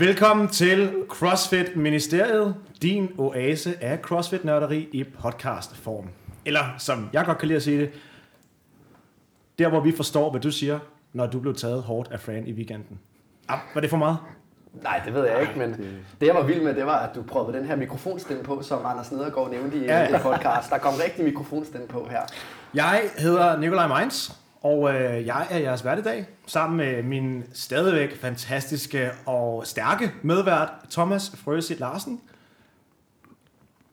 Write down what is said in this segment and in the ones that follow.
Velkommen til CrossFit Ministeriet, din oase af CrossFit-nørderi i podcastform. Eller som jeg godt kan lide at sige det, der hvor vi forstår, hvad du siger, når du blev taget hårdt af Fran i weekenden. Ah, var det for meget? Nej, det ved jeg ikke, men det jeg var vild med, det var, at du prøvede den her mikrofonstemme på, som Anders Nedergaard nævnte i Ja, ja. podcast. Der kom rigtig mikrofonstemme på her. Jeg hedder Nikolaj Meins, og øh, jeg er jeres vært i dag, sammen med min stadigvæk fantastiske og stærke medvært, Thomas Frøsit Larsen.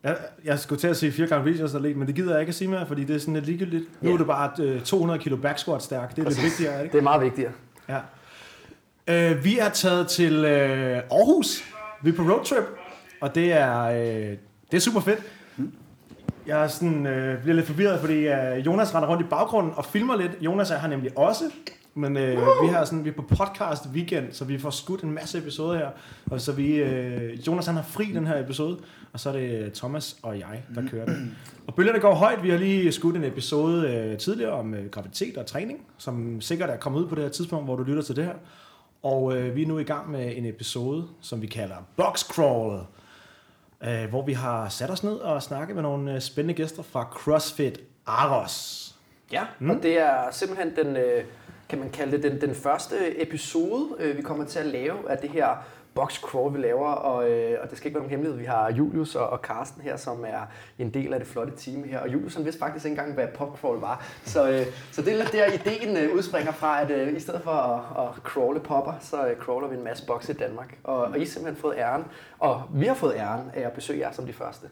Jeg, jeg skulle til at sige fire gange videos men det gider jeg ikke at sige mere, fordi det er sådan lidt ligegyldigt. Nu Ja. er det bare øh, 200 kilo back squat stærk. Det er lidt vigtigere, ikke? Det er meget vigtigere. Ja. Øh, vi er taget til øh, Aarhus. Vi er på roadtrip, og det er, øh, det er super fedt. Jeg er sådan, øh, bliver lidt forvirret, fordi øh, Jonas render rundt i baggrunden og filmer lidt. Jonas er her nemlig også. Men øh, vi, har sådan, vi er på podcast weekend, så vi får skudt en masse episoder her. Og så vi, øh, Jonas han har fri den her episode, og så er det øh, Thomas og jeg, der kører den. Og bølgerne går højt. Vi har lige skudt en episode øh, tidligere om øh, graviditet og træning, som sikkert er kommet ud på det her tidspunkt, hvor du lytter til det her. Og øh, vi er nu i gang med en episode, som vi kalder Box Crawl, øh, hvor vi har sat os ned og snakket med nogle øh, spændende gæster fra CrossFit Aros. Ja, mm. og det er simpelthen den, øh, kan man kalde det, den, den første episode, øh, vi kommer til at lave af det her box crawl, vi laver, og, øh, og det skal ikke være nogen hemmelighed. Vi har Julius og, og Carsten her, som er en del af det flotte team her, og Julius han vidste faktisk ikke engang, hvad pop crawl var. Så, øh, så det er lidt der, ideen øh, udspringer fra, at øh, i stedet for at, at crawle popper, så øh, crawler vi en masse boxe i Danmark. Og, og I har simpelthen fået æren, og vi har fået æren af at besøge jer som de første.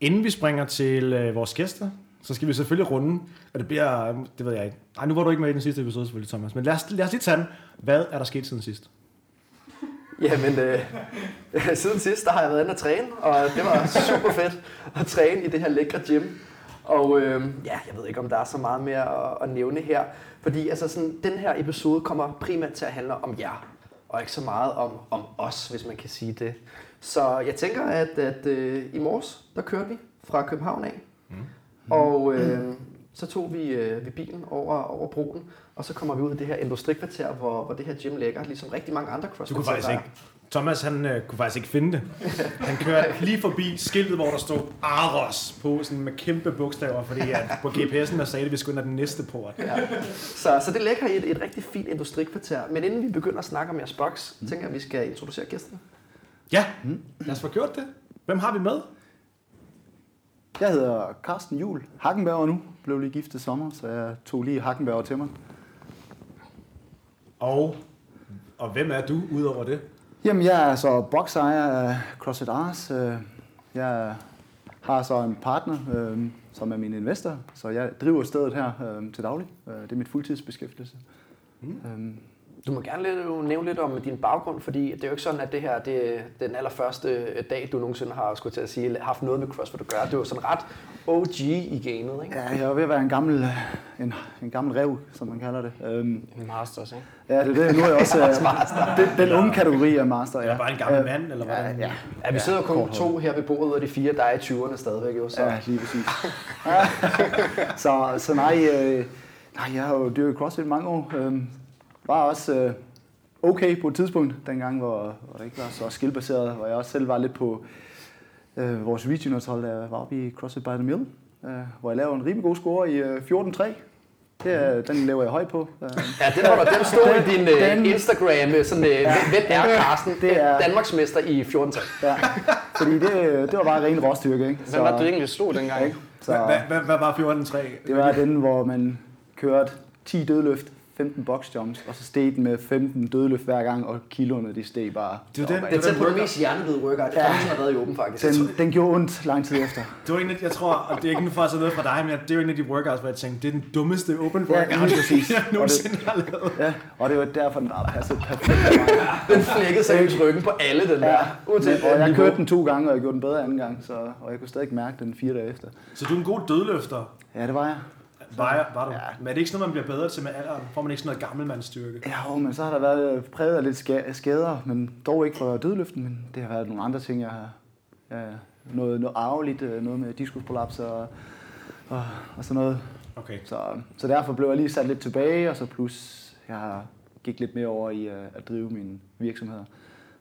Inden vi springer til øh, vores gæster, så skal vi selvfølgelig runde, og det bliver, øh, det ved jeg ikke. Nej, nu var du ikke med i den sidste episode selvfølgelig, Thomas, men lad os, lad os lige tage den. Hvad er der sket siden sidst? Jamen, øh, siden sidst, der har jeg været inde og træne, og det var super fedt at træne i det her lækre gym. Og øh, ja, jeg ved ikke, om der er så meget mere at, at nævne her, fordi altså sådan, den her episode kommer primært til at handle om jer, og ikke så meget om, om os, hvis man kan sige det. Så jeg tænker, at, at øh, i morges, der kørte vi fra København af, mm. og øh, så tog vi, øh, vi bilen over, over broen, og så kommer vi ud i det her industrikvarter, hvor, hvor det her gym ligger, ligesom rigtig mange andre Du crossfit kunne faktisk ikke. Thomas, han øh, kunne faktisk ikke finde det. Han kørte lige forbi skiltet, hvor der stod Aros på, sådan med kæmpe bogstaver, fordi at på GPS'en der sagde det, at vi skulle ind den næste port. Ja. Så, så det ligger i et, et rigtig fint industrikvarter. Men inden vi begynder at snakke om jeres boks, mm. tænker jeg, at vi skal introducere gæsterne. Ja, lad os få gjort det. Hvem har vi med? Jeg hedder Carsten Jul Hackenberger nu. Blev lige gift i sommer, så jeg tog lige Hackenberger til mig. Og, og hvem er du, udover det? Jamen, jeg er så boksejer af CrossFit Ars. Øh, Jeg har så en partner, øh, som er min investor, så jeg driver stedet her øh, til daglig. Det er mit fuldtidsbeskæftigelse. Mm. Du må gerne lidt, nævne lidt om din baggrund, fordi det er jo ikke sådan, at det her det er den allerførste dag, du nogensinde har skulle til at sige, haft noget med CrossFit at gøre. Det er jo sådan ret OG i gamet, ikke? Ja, jeg er ved at være en gammel, en, en gammel rev, som man kalder det. Øhm, En masters, ikke? Ja, det er det. Nu er jeg også øh, Master. den, den unge kategori af master. Ja. Eller bare en gammel Øh, mand, eller Ja, hvordan? ja. Ja, vi sidder jo kun to her ved bordet, og de fire, der er i 20'erne stadigvæk, jo. Så. Ja, lige præcis. så, så nej, øh, nej, jeg har jo dyrket CrossFit mange år. Øh, var også øh, okay på et tidspunkt, dengang, hvor, hvor det ikke var så skillbaseret, hvor jeg også selv var lidt på øh, vores regionals-hold, jeg var oppe i CrossFit by the Mill, øh, hvor jeg lavede en rimelig god score i øh, 14.3. Det, er- den lever jeg højt på. Øh, Ja, den, var der, den stod i din uh, Den- Instagram, øh, sådan, ja. hvem er Carsten? Det er- Danmarksmester i 14 ja. Fordi det, det var bare ren råstyrke, ikke? Hvem var det, egentlig slog dengang? ikke? Hvad, Så, hvad, hvad, hvad var 14.3? Det var den, hvor man kørte 10 dødløft, 15 box jumps, og så steg den med 15 dødløft hver gang, og kiloerne de steg bare. Det var den, Det er tæt på det mest hjernedøde workout, Ja. ja. har været i åben faktisk. Den, den gjorde ondt lang tid efter. Det var en af, jeg tror, og det er ikke nu for at noget fra dig, men det er en af de workouts, hvor jeg tænkte, det er den dummeste open Ja, workout, lige præcis. jeg Og nogensinde har lavet. Ja, og det var derfor, den bare passede perfekt. Den flækkede seriøst ryggen på alle, den der. Ja, Uanset og jeg kørte den to gange, og jeg gjorde den bedre anden gang, så, og jeg kunne stadig mærke den fire dage efter. Så du er en god dødløfter. Ja, det var jeg. Var, jeg, var du? Ja. Men er det ikke sådan noget, man bliver bedre til med alderen? Får man ikke sådan noget gammelmandsstyrke? Ja, jo, men så har der været præget af lidt ska- skader, men dog ikke for dødløften, men det har været nogle andre ting, jeg har... Ja, noget, noget arveligt, øh, noget med diskusprolaps og, og, og sådan noget. Okay. Så, så derfor blev jeg lige sat lidt tilbage, og så plus jeg gik lidt mere over i øh, at drive mine virksomheder.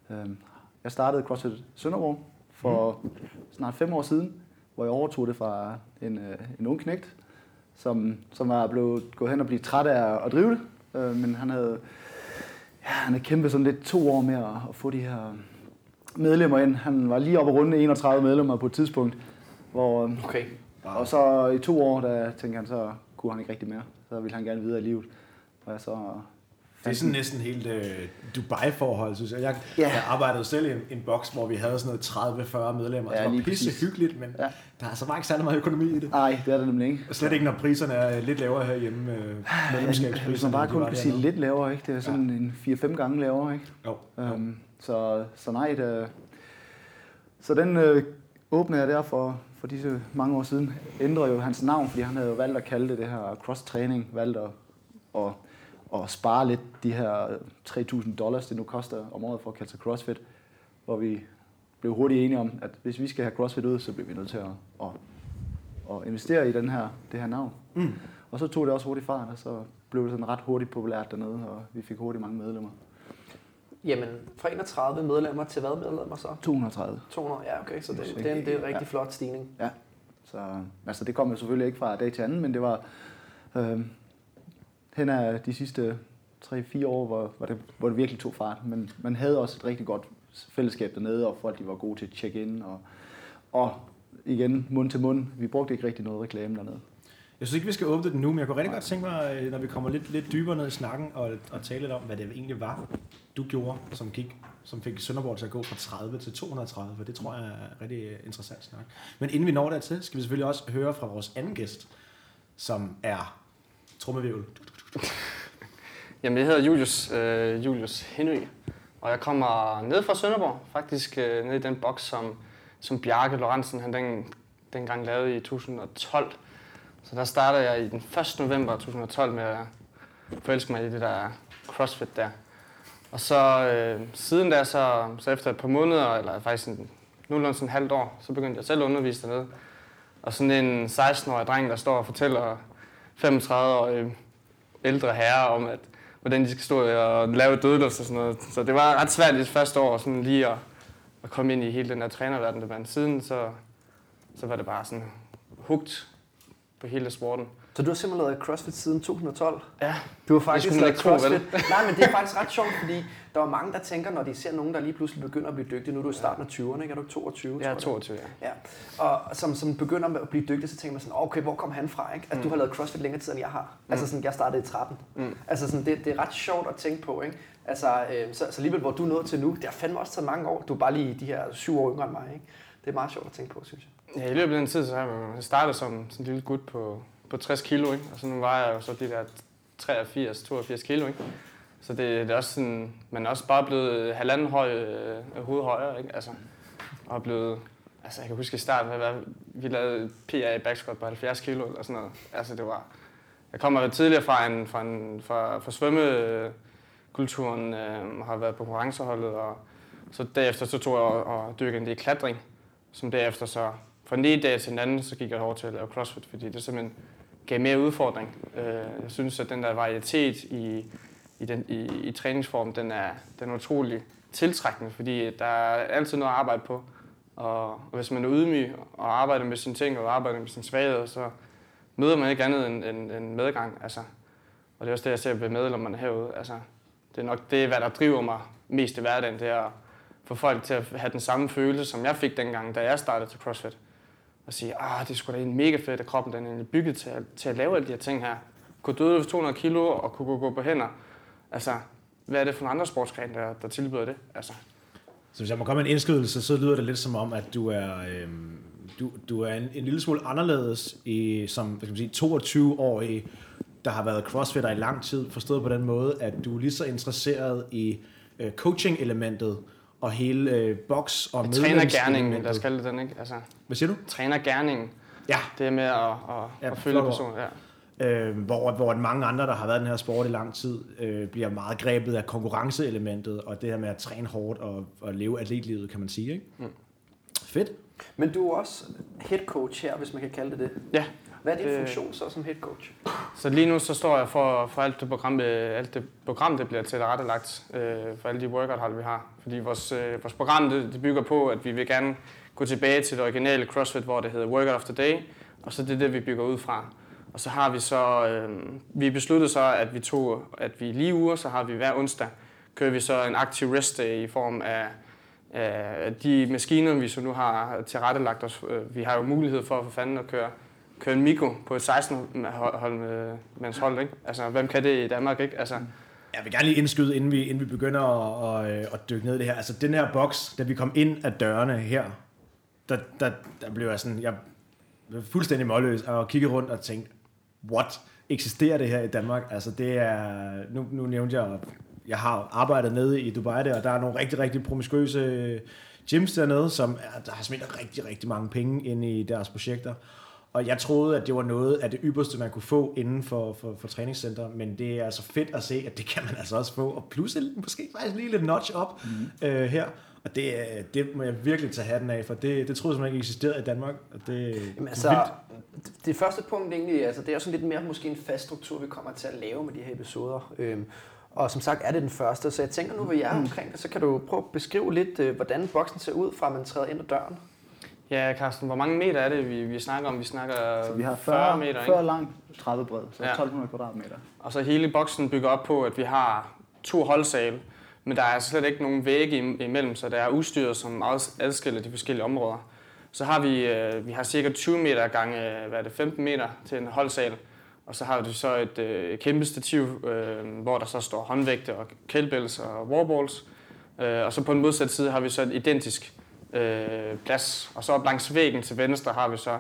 Øhm, jeg startede CrossFit Sønderborg for mm. snart fem år siden, hvor jeg overtog det fra en, øh, en ung knægt, som, som var blevet gået hen og blive træt af at drive det. Øh, men han havde, ja, han havde kæmpet sådan lidt to år med at, at få de her medlemmer ind. Han var lige oppe runde 31 medlemmer på et tidspunkt, hvor, Okay. og så i to år, der tænkte han, så kunne han ikke rigtig mere. Så ville han gerne videre i livet. Og jeg så Det er sådan næsten helt uh, Dubai-forhold, synes jeg. Jeg, Ja. jeg arbejdede selv i en, en boks, hvor vi havde sådan noget 30-40 medlemmer. Ja, Ja, det var pisse præcis. hyggeligt, men Ja. ja. der er altså bare ikke særlig meget økonomi i det. Nej, det er det nemlig ikke. Og slet ikke, når priserne er lidt lavere herhjemme. Øh, medlemskabspriserne, Hvis man bare kun kan sige dernede. lidt lavere, ikke? Det er sådan en 4-5 gange lavere, ikke? Jo, jo. Um, så, så nej, det, så den øh, åbnede jeg der for, for disse mange år siden. Ændrede jo hans navn, fordi han havde jo valgt at kalde det det her cross-training. Valgt at, at, at spare lidt de her 3.000 dollars, det nu koster om året for at kalde sig CrossFit. Hvor vi blev hurtigt enige om, at hvis vi skal have CrossFit ud, så bliver vi nødt til at, at, at investere i den her, det her navn. Mm. Og så tog det også hurtigt fart, og så blev det sådan ret hurtigt populært dernede, og vi fik hurtigt mange medlemmer. Jamen, fra 31 medlemmer til hvad medlemmer så? 230. 200, ja okay, så det, Så det, er, en, det er en ja. rigtig flot stigning. Ja, så altså, det kom jo selvfølgelig ikke fra dag til anden, men det var øh, hen af de sidste 3-4 år, hvor, hvor, det, hvor det virkelig tog fart. Men man havde også et rigtig godt fællesskab dernede, og folk de var gode til at tjekke ind. Og, og igen, mund til mund. Vi brugte ikke rigtig noget reklame dernede. Jeg synes ikke, vi skal åbne den nu, men jeg kunne rigtig godt tænke mig, øh, når vi kommer lidt, lidt dybere ned i snakken, og, og tale lidt om, hvad det egentlig var, du gjorde, som, gik, som fik Sønderborg til at gå fra 30 til 230, for det tror jeg er rigtig øh, interessant snak. Men inden vi når dertil, skal vi selvfølgelig også høre fra vores anden gæst, som er trummevirvel. Jamen, jeg hedder Julius, øh, Julius Henry, og jeg kommer ned fra Sønderborg, faktisk øh, ned i den boks, som, som Bjarke Lorentzen han den, dengang lavede i 2012. Så der startede jeg i den 1. november 2012 med at forelske mig i det der CrossFit der. Og så øh, siden da, så, så efter et par måneder, eller faktisk en, nogenlunde sådan et halvt år, så begyndte jeg selv at undervise dernede. Og sådan en 16-årig dreng, der står og fortæller 35-årige ældre herrer om, at, hvordan de skal stå og lave dødløft og sådan noget. Så det var ret svært i det første år sådan lige at, at komme ind i hele den der trænerverden. Men siden så, så var det bare sådan hugt på hele sporten. Så du har simpelthen lavet CrossFit siden 2012? Ja, Du har faktisk lavet tro, vel? CrossFit. Nej, men det er faktisk ret sjovt, fordi der er mange, der tænker, når de ser nogen, der lige pludselig begynder at blive dygtig. Nu er du i starten af 20'erne, ikke? Er du ikke 22? jeg er tror jeg? 22, ja. Ja, og som, som begynder at blive dygtig, så tænker man sådan, okay, hvor kom han fra? Ikke? Altså, mm. du har lavet CrossFit længere tid, end jeg har. Mm. Altså sådan, jeg startede i 13. Mm. Altså sådan, det, det er ret sjovt at tænke på, ikke? Altså, øh, så, så alligevel, hvor du nået til nu, det har fandme også taget mange år. Du er bare lige de her syv år yngre end mig, ikke? Det er meget sjovt at tænke på, synes jeg. Ja, i løbet af den tid, så har jeg startet som sådan en lille gut på, på 60 kilo, ikke? og så nu vejer jeg jo så de der 83-82 kilo. Ikke? Så det, det er også sådan, man er også bare blevet halvanden høj øh, hoved højere, ikke? Altså, og blevet, altså jeg kan huske i starten, hvad, hvad, vi lavede PA i backsquat på 70 kilo eller sådan noget. Altså det var, jeg kommer tidligere fra en, fra, en, fra, fra svømmekulturen, øh, og har været på konkurrenceholdet, og så derefter så tog jeg og, og dykkede ind i klatring, som derefter så fra den ene dag til den anden, så gik jeg over til at lave CrossFit, fordi det simpelthen gav mere udfordring. Øh, Jeg synes, at den der varietet i, i, den, i, i træningsform, den er, den er utrolig tiltrækkende, fordi der er altid noget at arbejde på. Og, og hvis man er ydmyg og arbejder med sine ting og arbejder med sine svagheder, så møder man ikke andet end, end, end medgang. Altså. Og det er også det, jeg ser ved medlemmerne herude. Altså, det er nok det, hvad der driver mig mest i hverdagen, det er at få folk til at have den samme følelse, som jeg fik dengang, da jeg startede til CrossFit. Og sige, ah, det skulle sgu da en mega fedt, at kroppen den er bygget til at, til at lave alle de her ting her. Kunne døde for 200 kilo og kunne gå, gå på hænder. Altså, hvad er det for nogle andre sportsgren, der, der tilbyder det? Altså, Så hvis jeg må komme med en indskydelse, så lyder det lidt som om, at du er, øhm, du, du er en, en lille smule anderledes i, som hvad skal man sige, 22-årig, der har været crossfitter i lang tid, forstået på den måde, at du er lige så interesseret i øh, coaching-elementet og hele øh, box- og trænergærningen, medlemselementet. lad os kalde det den, ikke? Altså, Hvad siger du? trænergærningen, Ja, det er med at, at, Ja, at følge personen. Ja. øh, hvor, hvor mange andre, der har været i den her sport i lang tid, øh, bliver meget grebet af konkurrenceelementet, og det her med at træne hårdt og, og leve atletlivet, kan man sige. Ikke? Mm. Fedt. Men du er også head coach her, hvis man kan kalde det det. Ja. Hvad er din Det- funktion så som head coach? Så lige nu så står jeg for, for alt, det program, øh, alt det program, det bliver tilrettelagt øh, for alle de workout vi har. Fordi vores, øh, vores program det, det bygger på, at vi vil gerne gå tilbage til det originale CrossFit, hvor det hedder Workout of the Day, og så det er det, vi bygger ud fra. Og så har vi så, øh, vi besluttede så, at vi tog, at vi lige uger, så har vi hver onsdag, kører vi så en aktiv rest day i form af, af de maskiner, vi så nu har tilrettelagt os. Øh, Vi har jo mulighed for for fanden at køre køre en mikro på et 16 hold med mands hold, ikke? Altså, hvem kan det i Danmark, ikke? Altså, Jeg vil gerne lige indskyde, inden vi, inden vi begynder at, at, øh, at dykke ned i det her. Altså, den her boks, da vi kom ind af dørene her, der, der, der blev jeg sådan, jeg blev fuldstændig målløs og kiggede rundt og tænkte, what? Eksisterer det her i Danmark? Altså, det er, nu, nu nævnte jeg, jeg har arbejdet nede i Dubai der, og der er nogle rigtig, rigtig promiskuøse gyms dernede, som er, der har smidt rigtig, rigtig mange penge ind i deres projekter. Og jeg troede, at det var noget af det ypperste, man kunne få inden for, for, for træningscenter, men det er altså fedt at se, at det kan man altså også få, og plus måske faktisk lige lidt notch op mm. øh, her. Og det, det må jeg virkelig tage hatten af, for det, det troede jeg simpelthen ikke eksisterede i Danmark. Og det, Jamen, altså, vildt. det første punkt egentlig, altså, det er sådan lidt mere måske en fast struktur, vi kommer til at lave med de her episoder. Øhm, og som sagt er det den første, så jeg tænker nu, hvor jeg er omkring det, så kan du prøve at beskrive lidt, øh, hvordan boksen ser ud, fra man træder ind ad døren. Ja, Carsten, hvor mange meter er det, vi, vi snakker om? Vi snakker Så vi har 40, 40, meter, 40 ikke? lang, 30 bred, så Ja. 1200 kvadratmeter. Og så hele boksen bygger op på, at vi har to holdsale, men der er altså slet ikke nogen vægge im- imellem, så der er udstyret, som adskiller de forskellige områder. Så har vi, øh, vi har cirka 20 meter gange, øh, hvad er det, 15 meter til en holdsal, og så har vi så et øh, kæmpe stativ, øh, hvor der så står håndvægte og kettlebells og warballs. Øh, og så på den modsatte side har vi så et identisk øh, plads. Og så op langs væggen til venstre har vi så,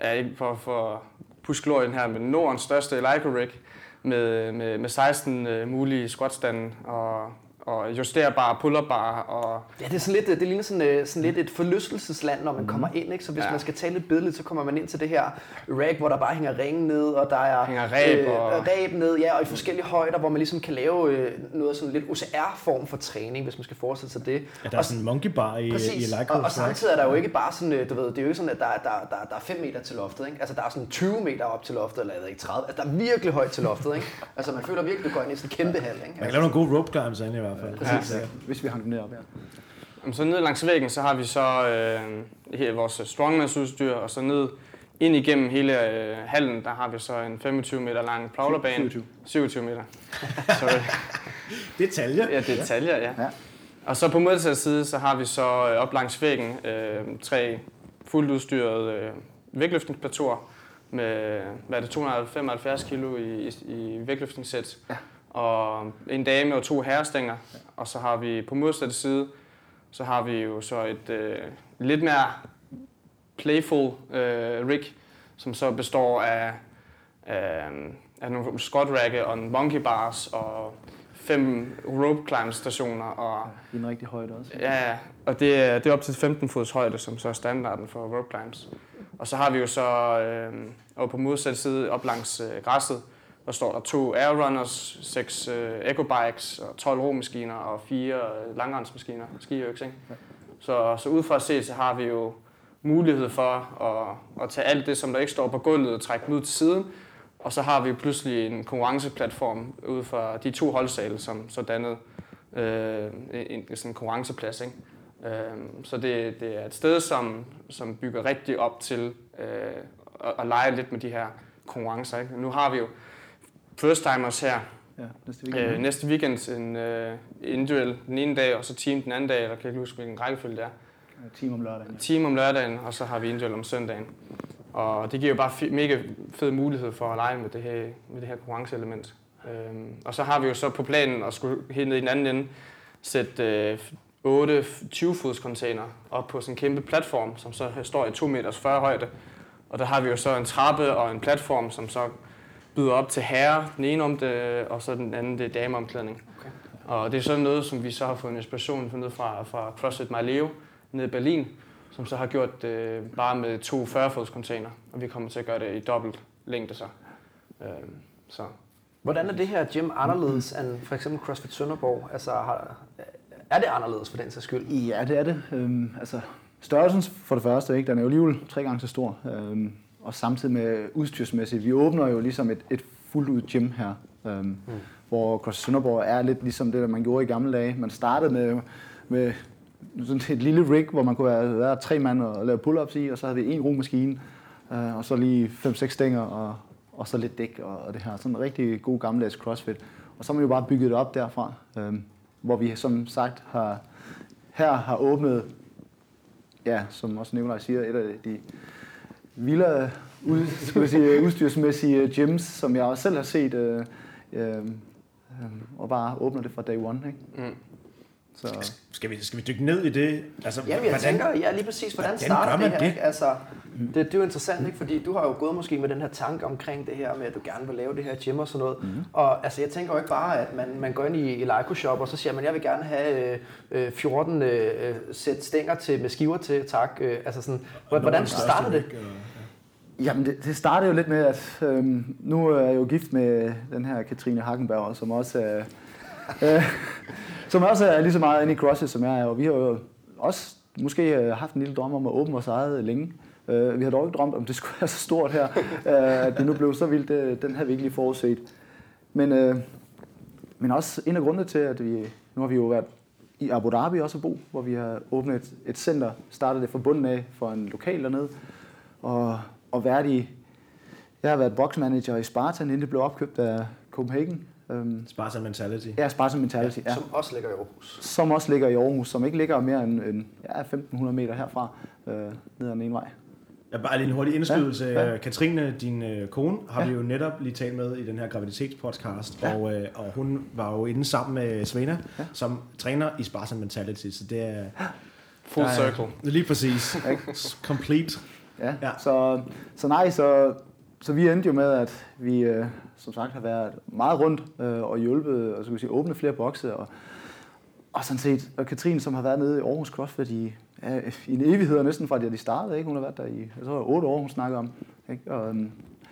ja, ikke for, for pushgleren her, men Nordens største Elico rig med, med, med 16 øh, mulige squatstande og, og justerbare pull-up-bar og Ja, det er sådan lidt, øh, det ligner sådan, øh, sådan lidt et forlystelsesland, når man kommer ind, ikke? Så hvis Ja. man skal tale lidt billedligt, så kommer man ind til det her rack, hvor der bare hænger ringe ned, og der er Hænger reb og- ræb ned, ja, og i forskellige højder, hvor man ligesom kan lave øh, noget sådan lidt OCR-form for træning, hvis man skal forestille sig det. Ja, der er sådan en monkey bar i, i Præcis, Lycra. og, og samtidig er der jo ikke bare sådan, øh, du ved, det er jo ikke sådan, at der, er- der, der, der er 5 meter til loftet, ikke? Altså der er sådan 20 meter op til loftet, eller jeg ved ikke 30, altså der er virkelig højt til loftet, ikke? Altså man føler virkelig, du går ind i sådan en kæmpe hal, ikke? Man kan lave nogle gode rope climbs inde i hvert fald. Præcis. Ja. Hvis vi hang dem ned op her. Jamen, så ned langs væggen, så har vi så øh, her vores strongman's-udstyr, og så ned ind igennem hele øh, hallen, der har vi så en 25 meter lang prowlerbane. 27. 27 meter. Sorry. Detaljer. Ja, det er detaljer, ja. Ja. Og så på modsatte side, så har vi så øh, op langs væggen øh, tre fuldt udstyrede øh, vægtløftningsplateauer med hvad er det, 275 kilo i, i, i vægtløftningssæt. Ja. Og en dame og to herrestænger. Og så har vi på modsatte side, så har vi jo så et øh, lidt mere playful øh, rig, som så består af, af, af nogle squat racke og en monkey bars og fem rope climb stationer og I en rigtig højde også. Ja, ja. og det er, det er op til 15 fods højde, som så er standarden for rope climbs. Og så har vi jo så, øh, og på modsat side op langs øh, græsset, der står der to air runners, seks øh, echo bikes, og 12 romaskiner og fire øh, langrensmaskiner, skiøks, ikke? Så, så ud fra at se, så har vi jo mulighed for at, at tage alt det, som der ikke står på gulvet, og trække dem ud til siden. Og så har vi pludselig en konkurrenceplatform ud fra de to holdsale, som så dannede øh, en, en sådan konkurrenceplads. Ikke? Øh, så det, det er et sted, som, som bygger rigtig op til øh, at, at lege lidt med de her konkurrencer. Ikke? Nu har vi jo first timers her Ja, næste weekend. øh, næste weekend en øh, individuel den ene dag, og så team den anden dag, eller kan jeg ikke huske, hvilken rækkefølge det er. Team om lørdagen. Team om lørdagen, og så har vi individuel om søndagen. Og det giver jo bare fi- mega fed mulighed for at lege med det her, med det her konkurrenceelement. Øhm, og så har vi jo så på planen at skulle helt ned i den anden ende sætte øh, 8 20-fods container op på sådan en kæmpe platform, som så står i 2 meters 40 højde. Og der har vi jo så en trappe og en platform, som så byder op til herre, den ene om det, og så den anden det er dameomklædning. Okay. Og det er sådan noget, som vi så har fået inspiration ned fra, fra CrossFit Marleo nede i Berlin, som så har gjort det bare med to 40-fods container, og vi kommer til at gøre det i dobbelt længde så. Øhm, så. Hvordan er det her gym anderledes end for eksempel CrossFit Sønderborg? Altså, har, er det anderledes for den sags skyld? Ja, det er det. Øhm, altså, størrelsen for det første, ikke? den er jo alligevel tre gange så stor. Øhm, og samtidig med udstyrsmæssigt. Vi åbner jo ligesom et, et fuldt ud gym her, øhm, mm. hvor CrossFit Sønderborg er lidt ligesom det, der man gjorde i gamle dage. Man startede med, med sådan et lille rig, hvor man kunne være, være tre mand og lave pull-ups i, og så havde vi en romaskine, øh, og så lige fem-seks stænger, og, og så lidt dæk og, og det her. Sådan en rigtig god gammeldags CrossFit. Og så har man jo bare bygget det op derfra, øh, hvor vi som sagt har, her har åbnet, ja, som også Nikolaj siger, et af de vildere ud, skal vi sige, udstyrsmæssige gyms, som jeg også selv har set, øh, øh, øh, og bare åbner det fra day one. Ikke? Mm. Så, Skal vi, skal vi dykke ned i det? Altså, Jamen, jeg tænker, ja, lige præcis, hvordan, hvordan starter det her? det? Ikke? Altså, det, det er jo interessant, ikke? fordi du har jo gået måske med den her tanke omkring det her med, at du gerne vil lave det her gym og sådan noget. Mm-hmm. Og altså, jeg tænker jo ikke bare, at man, man går ind i, i Leico Shop, og så siger man, jeg vil gerne have øh, øh, 14 øh, sæt stænger til, med skiver til, tak. Øh, altså sådan, hvordan starter det? Jamen, det, det startede jo lidt med, at øhm, nu er jeg jo gift med den her Katrine Hackenberg, som også er, øh, som også er lige så meget inde i CrossFit, som jeg er. Og vi har jo også måske øh, haft en lille drøm om at åbne vores eget længe. Øh, vi har dog ikke drømt, om det skulle være så stort her, øh, at det nu blev så vildt. Det, den havde vi ikke lige forudset. Men, øh, men også en af grundene til, at vi, nu har vi jo været i Abu Dhabi også at bo, hvor vi har åbnet et, et center, startede det fra bunden af for en lokal dernede, og, og været i, jeg har været boxmanager i Spartan, inden det blev opkøbt af Copenhagen. Øhm, Spartan mentality. ja, Spartan Mentality, ja. Som også ligger i Aarhus. Som også ligger i Aarhus, som ikke ligger mere end, end ja, 1500 meter herfra, øh, ned ad ene vej. Jeg bare lige en hurtig indskydelse. Ja, Ja, ja. Katrine, din øh, kone, har Ja. vi jo netop lige talt med i den her graviditetspodcast, Ja. og, øh, og hun var jo inde sammen med Svena, Ja. som træner i Spartan Mentality, så det er... Full der er- circle. Lige præcis. Complete. Ja. Ja. ja. Så, så nej, så, så vi endte jo med, at vi øh, som sagt har været meget rundt øh, og hjulpet, og så kan vi sige, åbne flere bokse. Og, og sådan set, og Katrine, som har været nede i Aarhus CrossFit i, ja, i en evighed, næsten fra de startede, ikke? hun har været der i jeg tror, otte år, hun snakker om. Ikke? Og, øhm, Det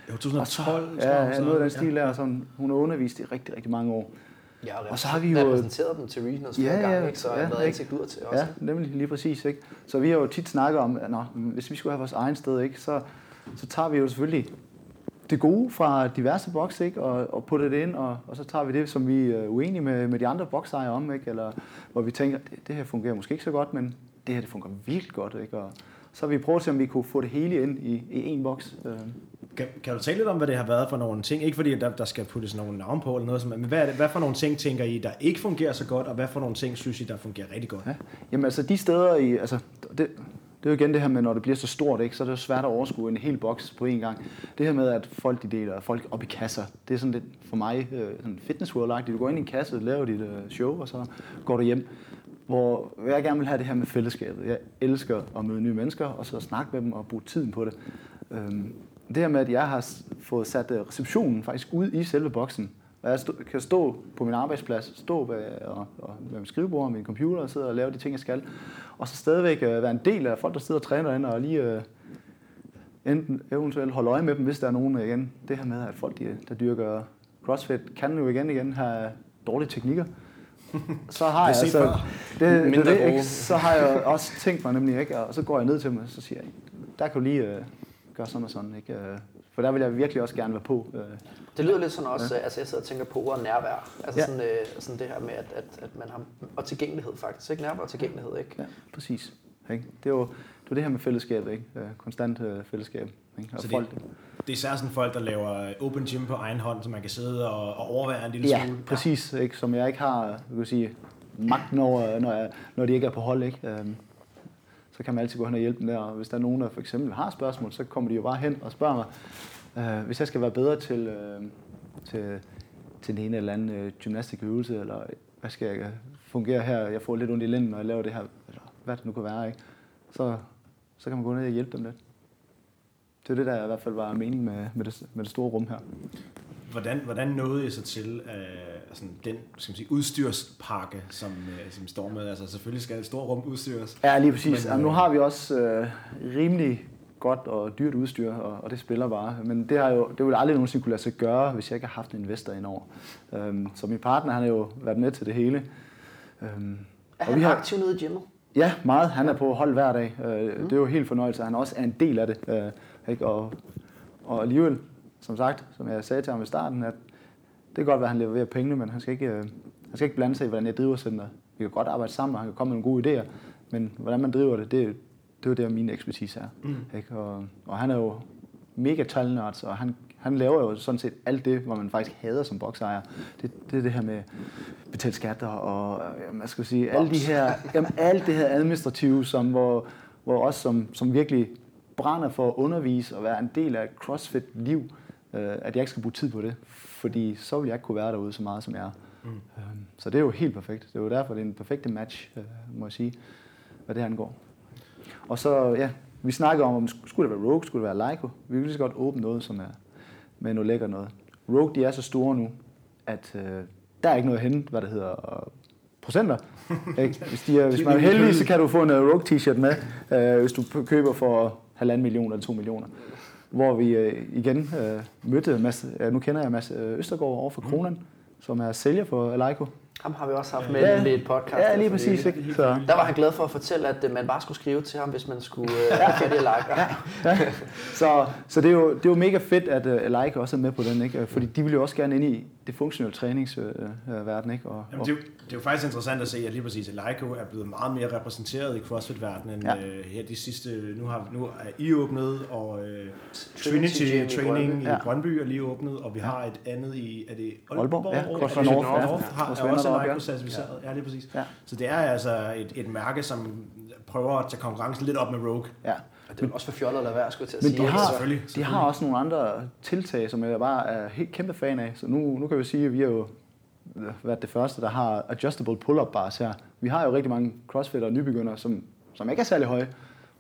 var og 2012, så, ja, ja, noget af den stil der, som hun har undervist i rigtig, rigtig mange år. Jeg har Og så har vi jo- repræsenteret dem til regionals flere Ja, ja, gange, ikke? så jeg har ja, været ikke? ansigt ud til også. Ja, nemlig lige præcis. Ikke? Så vi har jo tit snakket om, at nå, hvis vi skulle have vores egen sted, ikke, så, så tager vi jo selvfølgelig det gode fra diverse bokse, ikke, og, og putter det ind, og, og så tager vi det, som vi er uenige med, med de andre boksejere om, ikke, eller hvor vi tænker, det, det her fungerer måske ikke så godt, men det her det fungerer virkelig godt. Ikke, og så har vi prøvet at se, om vi kunne få det hele ind i, i én boks. Kan, kan du tale lidt om, hvad det har været for nogle ting? Ikke fordi, der, der skal puttes nogle navn på eller noget, som- men hvad, er det, hvad for nogle ting tænker I, der ikke fungerer så godt, og hvad for nogle ting synes I, der fungerer rigtig godt? Ja. Jamen altså de steder i, altså det, det er jo igen det her med, når det bliver så stort, ikke, så er det jo svært at overskue en hel boks på én gang. Det her med, at folk de deler folk op i kasser, det er sådan lidt for mig øh, sådan fitness world Du går ind i en kasse, laver dit øh, show, og så går du hjem. Hvor jeg gerne vil have det her med fællesskabet. Jeg elsker at møde nye mennesker, og så snakke med dem og bruge tiden på det. Øhm, det her med, at jeg har fået sat øh, receptionen faktisk ud i selve boksen, og jeg stå, kan stå på min arbejdsplads, stå ved, og, og med min skrivebord og min computer og sidde og lave de ting, jeg skal. Og så stadigvæk øh, være en del af folk, der sidder og træner derinde, og lige øh, enten eventuelt holde øje med dem, hvis der er nogen øh, igen. Det her med, at folk, de, der dyrker CrossFit, kan jo igen igen have dårlige teknikker. Så har er jeg set altså, det, det, det, ikke? så har jeg også tænkt mig nemlig, ikke? og så går jeg ned til dem, og så siger jeg, der kan du lige gøre sådan og sådan. Ikke? Øh, For der vil jeg virkelig også gerne være på. Øh, Det lyder lidt sådan også, ja. altså jeg sidder og tænker på ordet nærvær. Altså Ja. sådan, øh, sådan det her med, at, at, at man har, og tilgængelighed faktisk, ikke? Nærvær og tilgængelighed, ikke? Ja, præcis. Ikke? Det er jo det, er det her med fællesskabet, ikke? Øh, konstant øh, fællesskab. Ikke? Og Så det- folk, Det er især sådan folk, der laver open gym på egen hånd, så man kan sidde og, og overvære en lille ja, smule. præcis, ikke? som jeg ikke har jeg kan sige, magten over, når, jeg, når de ikke er på hold. Ikke? Så kan man altid gå hen og hjælpe dem der. Og hvis der er nogen, der for eksempel har spørgsmål, så kommer de jo bare hen og spørger mig, øh, hvis jeg skal være bedre til, øh, til, til den ene eller anden øh, gymnastikøvelse, eller hvad skal jeg fungere her, jeg får lidt ondt i lænden, når jeg laver det her, eller hvad det nu kan være, ikke? Så, så kan man gå ned og hjælpe dem lidt. Det er det, der i hvert fald var meningen med, med, det, med det store rum her. Hvordan, hvordan nåede I så til øh, sådan den skal man sige, udstyrspakke, som, øh, som står med? Altså selvfølgelig skal et stort rum udstyres. Ja, lige præcis. Men, Men, nu øh, har vi også øh, rimelig godt og dyrt udstyr, og, og det spiller bare. Men det har jo det ville aldrig nogensinde kunne lade sig gøre, hvis jeg ikke har haft en investor indover. Øhm, så min partner, han har jo været med til det hele. Øhm, Er og han vi har, aktiv nede i gymmet? ja, meget. Han er på hold hver dag. Øh, Det er jo helt fornøjelse. Han også er en del af det. Øh, ikke? Og og alligevel, som sagt, som jeg sagde til ham i starten, at kan godt være, at han leverer pengene, men han skal ikke, øh, han skal ikke blande sig i, hvordan jeg driver centret. Vi kan godt arbejde sammen, og han kan komme med nogle gode idéer, men hvordan man driver det, det, det er der, min ekspertise er. Mm. Ikke? Og, og han er jo mega talnørd, og han, han laver jo sådan set alt det, hvor man faktisk hader som boksejer. Det, det er det her med betalt skatter og, hvad skal sige, alle de her, jamen, alt det her administrative, som, hvor, hvor os som, som virkelig brænder for at undervise og være en del af et CrossFit-liv, øh, at jeg ikke skal bruge tid på det, fordi så vil jeg ikke kunne være derude så meget, som jeg er. Mm. Øhm, så det er jo helt perfekt. Det er jo derfor, det er en perfekte match, øh, må jeg sige, hvad det angår. Og så, ja, vi snakkede om, om skulle det være Rogue, skulle det være Leico. Vi vil lige så godt åbne noget, som er med noget lækker noget. Rogue, de er så store nu, at øh, der er ikke noget at hente, hvad det hedder, øh, procenter. Ikke? Hvis, de er, hvis man er heldig, så kan du få en Rogue t-shirt med, øh, hvis du køber for halvanden million eller to millioner. Hvor vi øh, igen øh, mødte Mads, ja, nu kender jeg Mads øh, Østergaard over for Kronen, som er sælger for Leico. Ham har vi også haft med Ja. i et podcast. Ja, lige præcis. Ikke? Så, Der var han glad for at fortælle, at øh, man bare skulle skrive til ham, hvis man skulle øh, have i like. Ja. så, så det, er jo, det er jo mega fedt, at uh, Leica også er med på den, ikke? fordi de vil jo også gerne ind i det funktionelle træningsverden. ikke? Og, Jamen, det, er jo, det er jo faktisk interessant at se, at lige præcis at Leico er blevet meget mere repræsenteret i CrossFit-verdenen Ja. ja. øh, her de sidste... Nu, har, nu er I åbnet, og øh, Trinity Trinity Gym i Training Brøndby. i Ja. Brøndby er lige åbnet, og vi har et andet i... Er det Aalborg? Ja, Aalborg? CrossFit Er det North, ja. North har, er også deroppe, ja. Ja, lige præcis. Ja. Så det er altså et, et mærke, som prøver at tage konkurrencen lidt op med Rogue. ja. Og det er også for fjollet at lade være, skulle jeg til at Men sige. de ikke? har, Så- selvfølgelig, de selvfølgelig. har også nogle andre tiltag, som jeg bare er helt kæmpe fan af. Så nu, nu kan vi sige, at vi har jo været det første, der har adjustable pull-up bars her. Vi har jo rigtig mange crossfitter og nybegyndere, som, som ikke er særlig høje.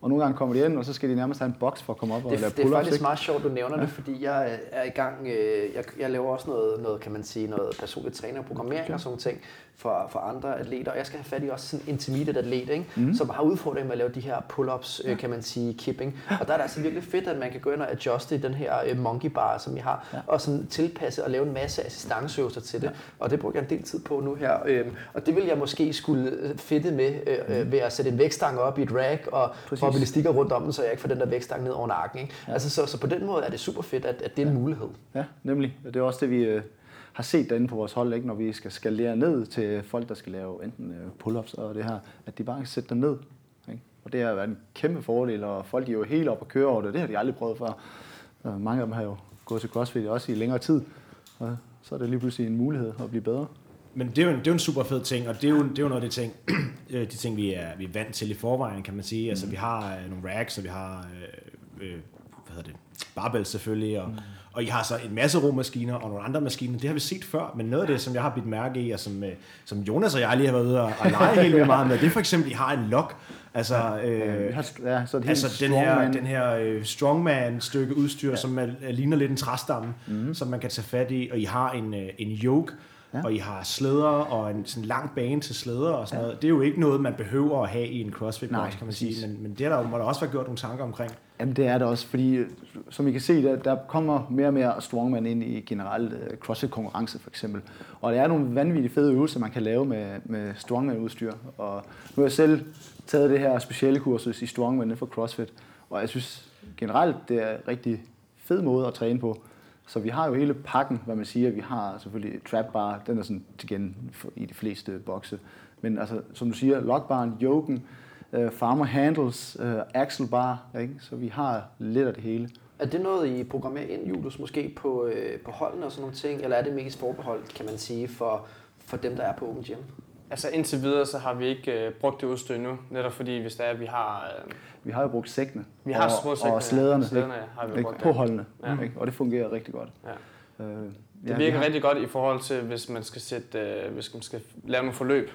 Og nogle gange kommer de ind, og så skal de nærmest have en boks for at komme op og Det, lave det er pull-ups. faktisk ikke? meget sjovt, du nævner ja. det, fordi jeg øh, er i gang, øh, jeg, jeg laver også noget, noget, kan man sige, noget personligt træning og programmering okay. og sådan ting for, for andre atleter, og jeg skal have fat i også sådan en intermediate atlet, ikke? Mm. som har udfordring med at lave de her pull-ups, øh, kan man sige, kipping. Og der er det altså virkelig fedt, at man kan gå ind og adjuste i den her øh, monkey bar, som vi har, ja. og sådan tilpasse og lave en masse assistanceøvelser til det. Ja. Og det bruger jeg en del tid på nu her. Øh, og det vil jeg måske skulle øh, fedte med øh, øh, ved at sætte en vægtstang op i et rack og proppe elastikker rundt om den, så jeg ikke får den der vægtstang ned over nakken. Ikke? Ja. Altså, så, så på den måde er det super fedt, at, at det er en mulighed. Ja, nemlig. Det er også det, vi øh, har set derinde på vores hold, ikke? når vi skal skalere ned til folk, der skal lave enten øh, pull-ups og det her, at de bare kan sætte dem ned. Ikke? Og det har været en kæmpe fordel, og folk er jo helt op og køre over det. Det har de aldrig prøvet før. Og mange af dem har jo gået til CrossFit også i længere tid. Og så er det lige pludselig en mulighed at blive bedre. Men det er, jo en, det er jo en super fed ting, og det er jo, det er jo noget af de ting, øh, de ting vi, er, vi er vant til i forvejen, kan man sige. Mm. Altså, vi har øh, nogle racks, og vi har øh, øh, barbells selvfølgelig, og, mm. og I har så en masse romaskiner og nogle andre maskiner. Det har vi set før, men noget af det, som jeg har bidt mærke i, og som, øh, som Jonas og jeg lige har været ude og, og lege helt vildt meget med, det er for eksempel, at I har en lock. Altså, øh, Vi har, ja, så det Altså den her, den her øh, strongman-stykke udstyr, ja. som er, ligner lidt en træstamme, mm. som man kan tage fat i, og I har en, øh, en yoke, ja. og I har slæder og en sådan lang bane til slæder og sådan ja. noget. Det er jo ikke noget, man behøver at have i en crossfit box, kan man sige, men, men det er der, må der også være gjort nogle tanker omkring. Jamen det er det også, fordi øh, som I kan se, der, der kommer mere og mere strongman ind i generelt uh, CrossFit-konkurrence for eksempel. Og der er nogle vanvittigt fede øvelser, man kan lave med, med strongman-udstyr. Og nu har jeg selv taget det her specielle kursus i strongman for CrossFit, og jeg synes generelt, det er en rigtig fed måde at træne på. Så vi har jo hele pakken, hvad man siger. Vi har selvfølgelig trap bar, den er sådan til i de fleste bokse. Men altså, som du siger, lockbaren, yoken, øh, farmer handles, øh, axelbar, bar, ikke? så vi har lidt af det hele. Er det noget, I programmerer ind, Julius, måske på, øh, på holdene og sådan nogle ting, eller er det mest forbeholdt, kan man sige, for, for dem, der er på Open Gym? Altså indtil videre, så har vi ikke øh, brugt det udstyr endnu, netop fordi hvis det er, at vi har, øh, Vi har jo brugt sækkene vi har og, brugt sækkene, og slæderne, ja. Slæderne, ja, har vi ikke? brugt, på ja. holdene, Ja. ikke? og det fungerer rigtig godt. Ja. Øh, Det vi virker har- rigtig godt i forhold til, hvis man skal, sætte, øh, hvis man skal lave nogle forløb.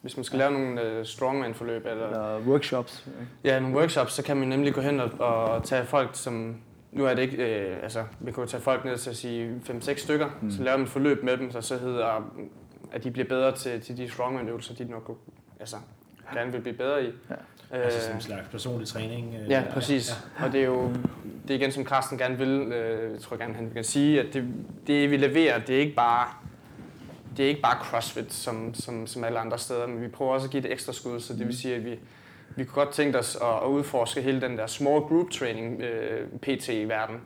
Hvis man skal lave nogle øh, strongman-forløb, eller Eller workshops. Ikke? ja, nogle workshops, så kan man nemlig gå hen og, og tage folk, som... Nu er det ikke... Øh, altså, vi kan jo tage folk ned til at sige 5-6 stykker, mm. så lave et forløb med dem, der så hedder, at de bliver bedre til, til de strongman-øvelser, de nok altså, gerne vil blive bedre i. Ja. Øh, Altså sådan en slags personlig træning. øh, Ja, præcis. Ja. Og det er jo det er igen, som Carsten gerne vil, øh, jeg tror gerne, han kan sige, at det, det vi leverer, det er ikke bare det er ikke bare CrossFit, som, som, som alle andre steder, men vi prøver også at give det ekstra skud, så det vil sige, at vi, vi kunne godt tænke os at, at udforske hele den der small group training, øh, PT i verden,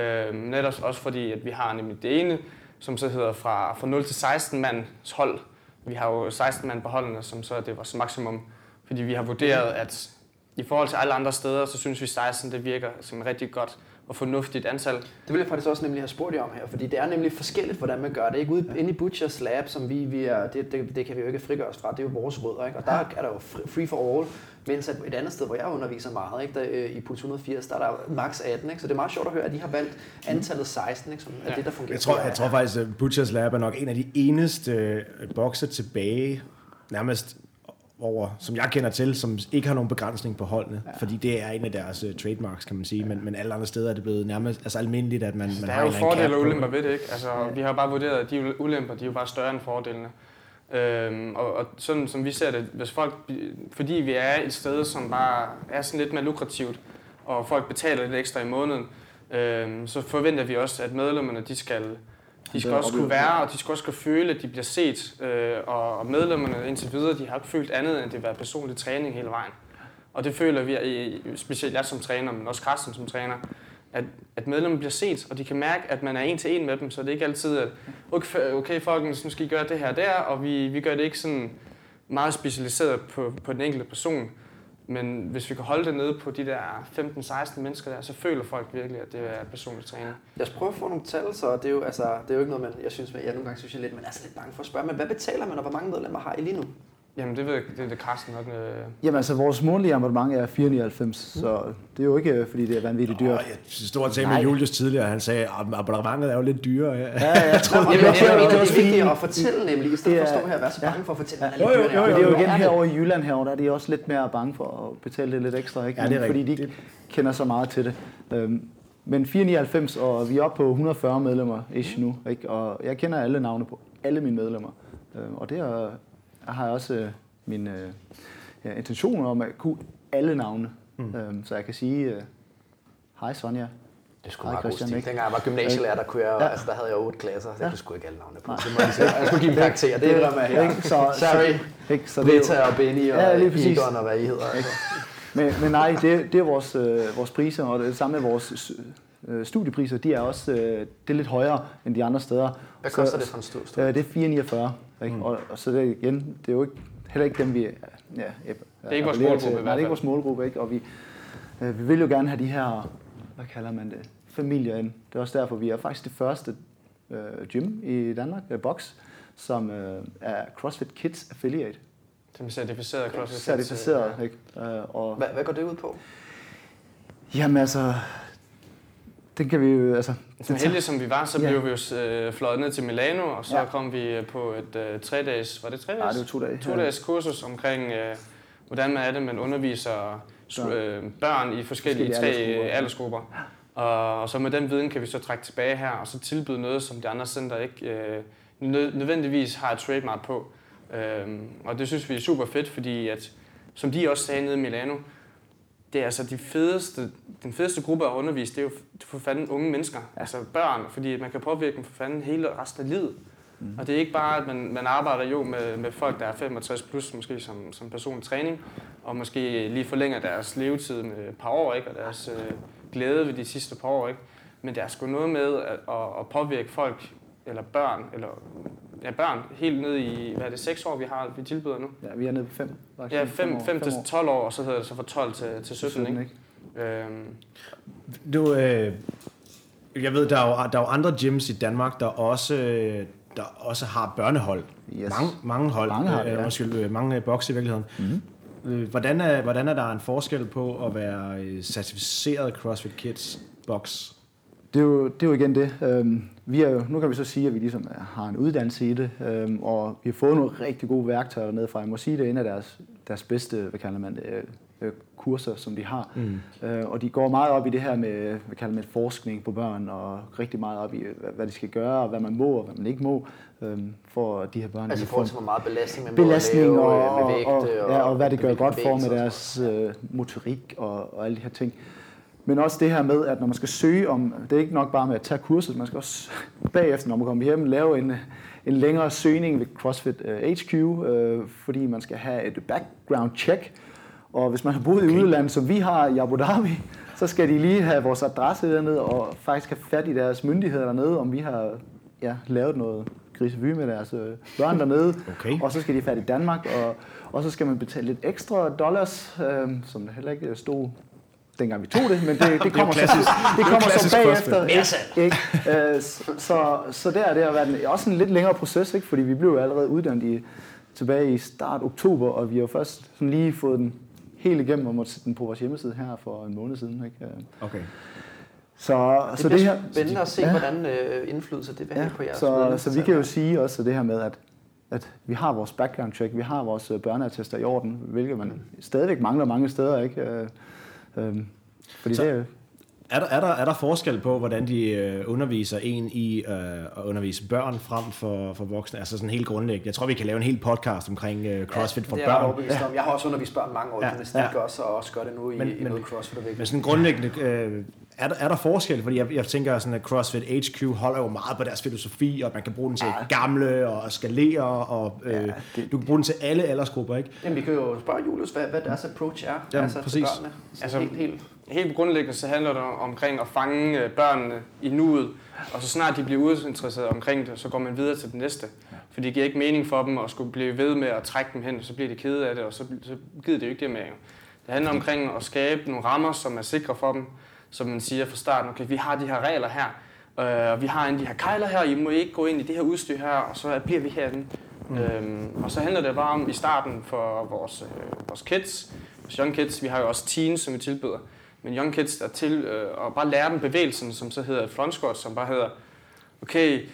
Øh, netop også fordi, at vi har nemlig det ene, som så hedder fra, fra 0 til 16 mands hold. Vi har jo 16 mand på holdene, som så er det vores maksimum. Fordi vi har vurderet, at i forhold til alle andre steder, så synes vi 16 det virker som rigtig godt og fornuftigt antal. Det vil jeg faktisk også nemlig have spurgt jer om her, fordi det er nemlig forskelligt, hvordan man gør det. Ikke ude inde i Butchers Lab, som vi, vi er, det, det, det, kan vi jo ikke frigøre os fra, det er jo vores rødder, ikke? og der er der jo free for all, mens at et andet sted, hvor jeg underviser meget, ikke? Der, øh, i Puls 180, der er der max 18, ikke? så det er meget sjovt at høre, at de har valgt antallet 16, ikke? som er Ja. det, der fungerer. Jeg tror, jeg tror faktisk, at Butchers Lab er nok en af de eneste øh, bokser tilbage, nærmest over, som jeg kender til, som ikke har nogen begrænsning på holdene, ja. fordi det er en af deres uh, trademarks, kan man sige, men, men alle andre steder er det blevet nærmest altså almindeligt, at man, man Der har er jo fordele og ulemper ved det, ikke? Altså, vi har bare vurderet, at de ulemper, de er jo bare større end fordelene. Øhm, og, og sådan som vi ser det, hvis folk, fordi vi er et sted, som bare er sådan lidt mere lukrativt, og folk betaler lidt ekstra i måneden, øhm, så forventer vi også, at medlemmerne, de skal, de skal også kunne være, og de skal også kunne føle, at de bliver set. Øh, og, og medlemmerne indtil videre, de har ikke følt andet, end det at være personlig træning hele vejen. Og det føler vi, i- specielt jeg som træner, men også Carsten som træner, at, at medlemmerne bliver set, og de kan mærke, at man er en til en med dem, så det er ikke altid, at okay, okay folkens, nu skal I gøre det her og der, og vi, vi gør det ikke sådan meget specialiseret på, på den enkelte person. Men hvis vi kan holde det nede på de der 15-16 mennesker der, så føler folk virkelig, at det er personlig træning. Jeg prøver prøve at få nogle tal, så det er jo, altså, det er jo ikke noget, man, jeg synes, jeg nogle gange synes jeg lidt, man er så altså lidt bange for at spørge, men hvad betaler man, og hvor mange medlemmer har I lige nu? Jamen det ved jeg, det er det Carsten nok. Øh, Jamen altså, vores månedlige abonnement er 499, så det er jo ikke, øh, fordi det er vanvittigt dyrt. Og jeg stod og med. Julius tidligere, han sagde, at abonnementet er jo lidt dyrere. Ja. Ja, ja, jeg tror, Jamen, det, det, er, det, er, det, det, er også vigtigt at fortælle nemlig, i stedet Det for at stå her og være så ja. bange for at fortælle, at Jo, man er jo, lidt jo, dyrere. Men det er jo igen det? herovre i Jylland herovre, der er de også lidt mere bange for at betale det lidt ekstra, ikke? Ja, det er fordi de ikke kender så meget til det. Øhm, Men 499, og vi er oppe på 140 medlemmer ish nu, ikke? og jeg kender alle navne på alle mine medlemmer. Øhm, Og det er, har jeg også øh, min øh, ja, intention om at kunne alle navne. Mm. Så jeg kan sige, øh, hej Sonja, Det er Hej, meget god Christian, stil. ikke? Dengang jeg var gymnasielærer, der, kunne jeg, Ja. altså, der havde jeg otte klasser, så jeg Ja. kunne sgu ikke alle navne på. Det må jeg, sige. jeg skulle give dem karakter, det er jeg her. Ikke? Så, Sorry. Så, ikke? Så Rita og Benny og Ja. Egon og hvad I hedder. Altså. Men, men nej, det, det er vores, øh, vores priser, og det samme med vores øh, studiepriser, de er også øh, det er lidt højere end de andre steder. Hvad Så- koster det for en stund? Øh, det er 449, ikke? Mm. Og, og så det er igen, det er jo ikke, heller ikke dem, vi ja, ja, Det er ikke vores målgruppe til. i Nej, hvert det er ikke fald. vores målgruppe, ikke? Og vi, øh, vi vil jo gerne have de her, hvad kalder man det, familier ind. Det er også derfor, vi er faktisk det første øh, gym i Danmark, øh, Box, som øh, er CrossFit Kids Affiliate. Som er certificeret CrossFit. Certificeret, ikke? Øh, og, Hvad, hvad går det ud på? Jamen altså, den kan vi jo, altså... Så heldige som vi var, så Ja. blev vi jo øh, fløjet ned til Milano, og så Ja. kom vi øh, på et øh, tre dages, var det tre dages? Nej, det var to dage. To dages kursus omkring, øh, hvordan man er det, man underviser Børn. øh, børn i forskellige, Forskellige tre aldersgrupper. aldersgrupper. Og, og så med den viden kan vi så trække tilbage her, og så tilbyde noget, som de andre center ikke øh, nød- nødvendigvis har et trademark på. Øhm, og det synes vi er super fedt, fordi at, som de også sagde nede i Milano, det er altså de fedeste, den fedeste gruppe at undervise, det er jo for fanden unge mennesker, ja. altså børn, fordi man kan påvirke dem for fanden hele resten af livet. Mm. Og det er ikke bare, at man, man arbejder jo med, med folk, der er 65 plus, måske som, som personlig træning, og måske lige forlænger deres levetid med et par år, ikke? og deres øh, glæde ved de sidste par år. Ikke? Men der er sgu noget med at, at, at påvirke folk, eller børn, eller ja, børn, helt ned i, hvad er det, 6 år, vi har, vi tilbyder nu? Ja, vi er nede på 5. Ja, 5, 5 til 12 år, og så hedder det så fra 12 til, til 17, ikke? Øhm, Nu, øh, jeg ved, der er, jo, der er jo andre gyms i Danmark, der også, der også har børnehold. Yes. Mange, mange hold. Mange det, øh, ja. undskyld, øh, mange bokse i virkeligheden. Mm-hmm. Hvordan, er, hvordan er der en forskel på at være øh, certificeret CrossFit Kids box? Det er, jo, det er jo igen det. Øhm, vi er jo, nu kan vi så sige, at vi ligesom har en uddannelse i det, øhm, og vi har fået nogle rigtig gode værktøjer dernede fra. Jeg må sige, det er en af deres, deres bedste, hvad kalder man det, øh, øh, kurser, som de har. Mm. Øh, og de går meget op i det her med, hvad kalder man det, forskning på børn, og rigtig meget op i, hvad, de skal gøre, og hvad man må, og hvad man ikke må, øhm, for de her børn... Altså i forhold får- til, hvor meget belastning man må belastning lave og, øh, og, med vægt. og, ja, og hvad det gør godt for med og deres øh, motorik og, og alle de her ting. Men også det her med, at når man skal søge om, det er ikke nok bare med at tage kurset, man skal også bagefter, når man kommer hjem, lave en, en længere søgning ved CrossFit øh, HQ, øh, fordi man skal have et background check. Og hvis man har boet okay. i udlandet, som vi har i Abu Dhabi, så skal de lige have vores adresse dernede, og faktisk have fat i deres myndigheder dernede, om vi har ja, lavet noget grisevy med deres øh, børn dernede. Okay. Og så skal de fat i Danmark, og, og så skal man betale lidt ekstra dollars, øh, som heller ikke stod dengang vi tog det, men det, det kommer, så, klassisk- det kommer klassisk så bagefter. Ikke? Øh, så, så, så der er det har været en, også en lidt længere proces, ikke? fordi vi blev jo allerede uddannet i, tilbage i start oktober, og vi har først sådan lige fået den helt igennem og måtte sætte den på vores hjemmeside her for en måned siden. Ikke? Øh, Okay. Så, Det så det her, spændende at se, Ja. hvordan øh, indflydelse det vil have Ja, på jeres så, medlemmer. så vi kan jo sige også det her med, at, at vi har vores background check, vi har vores øh, børneattester i orden, hvilket man stadigvæk mangler mange steder, ikke? Øh, øh, fordi Så- det er Er der, er, der, er der forskel på, hvordan de øh, underviser en i øh, at undervise børn frem for, for voksne? Altså sådan helt grundlæggende. Jeg tror, vi kan lave en hel podcast omkring øh, CrossFit for det er jeg børn. overbevist om. Jeg har også undervist børn mange år i Ja, gymnastik ja. også, og også gør det nu i, Men- i men- noget crossfit Men sådan grundlæggende, øh, er, der, er der forskel? Fordi jeg, jeg tænker, sådan, at CrossFit HQ holder jo meget på deres filosofi, og man kan bruge den til Ja. gamle og skalere, og øh, Ja, det- du kan bruge den til alle aldersgrupper, ikke? Jamen, vi kan jo spørge Julius, hvad, hvad deres approach er Jamen, altså, præcis. til børnene. Så Altså- helt, helt. Helt grundlæggende så handler det omkring at fange øh, børnene i nuet, og så snart de bliver uinteresserede omkring det, så går man videre til det næste. For det giver ikke mening for dem at skulle blive ved med at trække dem hen, og så bliver de kede af det, og så, så gider de jo ikke det mere. jo. Det handler omkring at skabe nogle rammer, som er sikre for dem, som man siger fra starten, okay, vi har de her regler her, øh, og vi har en de her kejler her, I må ikke gå ind i det her udstyr her, og så bliver vi herinde. Mm. Øhm, og så handler det bare om i starten for vores, øh, vores kids, vores young kids, vi har jo også teens, som vi tilbyder, men young kids der til øh, og bare lære dem bevægelsen, som så hedder front squat, som bare hedder, okay,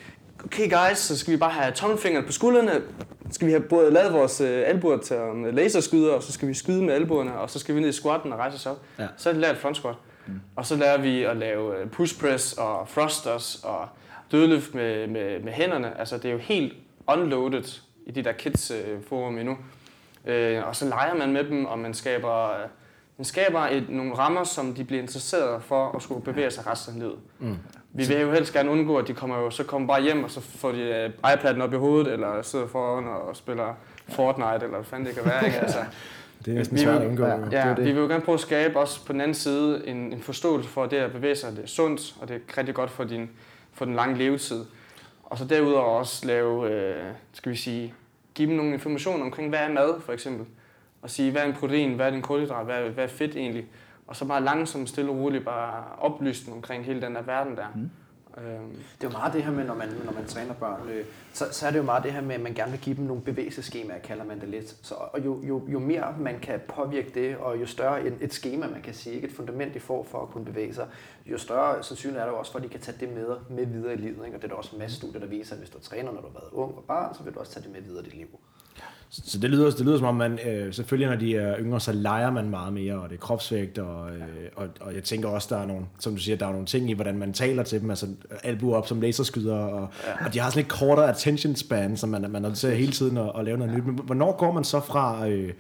okay guys, så skal vi bare have tommelfingeren på skuldrene, skal vi have både lavet vores øh, albuer til um, laserskyder, og så skal vi skyde med albuerne, og så skal vi ned i squatten og rejse os op. Ja. Så er det lært front squat. Mm. Og så lærer vi at lave øh, push press og thrusters og dødløft med, med, med hænderne. Altså det er jo helt unloaded i de der kids øh, forum endnu. Øh, og så leger man med dem, og man skaber, øh, man skaber et, nogle rammer, som de bliver interesseret for at skulle bevæge sig resten af livet. Mm. Vi vil jo helst gerne undgå, at de kommer jo, så kommer bare hjem, og så får de øh, iPad'en op i hovedet, eller sidder foran og spiller Fortnite, eller hvad fanden det kan være. Ikke? Altså, Det er næsten Vi svært at undgå. ja. det ja, er det. vi vil jo gerne prøve at skabe også på den anden side en, en forståelse for, at det at bevæge sig, det er sundt, og det er rigtig godt for, din, for den lange levetid. Og så derudover også lave, øh, skal vi sige, give dem nogle informationer omkring, hvad er mad, for eksempel. Og sige, hvad er en protein, hvad er en kulhydrat, hvad er, hvad er fedt egentlig. Og så bare langsomt, stille og roligt, bare oplyse dem omkring hele den der verden der. Mm. Øhm, Det er jo meget det her med, når man, når man træner børn, øh, så, så er det jo meget det her med, at man gerne vil give dem nogle bevægelseskemaer, kalder man det lidt. Så, og jo, jo, jo mere man kan påvirke det, og jo større et, et schema, man kan sige, ikke et fundament, de får for at kunne bevæge sig, jo større sandsynligt er der jo også for, at de kan tage det med, med videre i livet. Ikke? Og det er der også masser masse studier, der viser, at hvis du træner, når du har været ung og barn, så vil du også tage det med videre i dit liv. Så det lyder, det lyder som om, man øh, selvfølgelig, når de er yngre, så leger man meget mere, og det er kropsvægt, og, øh, og, og jeg tænker også, der er nogle, som du siger, der er nogle ting i, hvordan man taler til dem, altså albu op som laserskyder, og, ja. og de har sådan lidt kortere attention span, så man, man er til hele tiden at, at lave noget nyt. Men hvornår går man så fra, øh,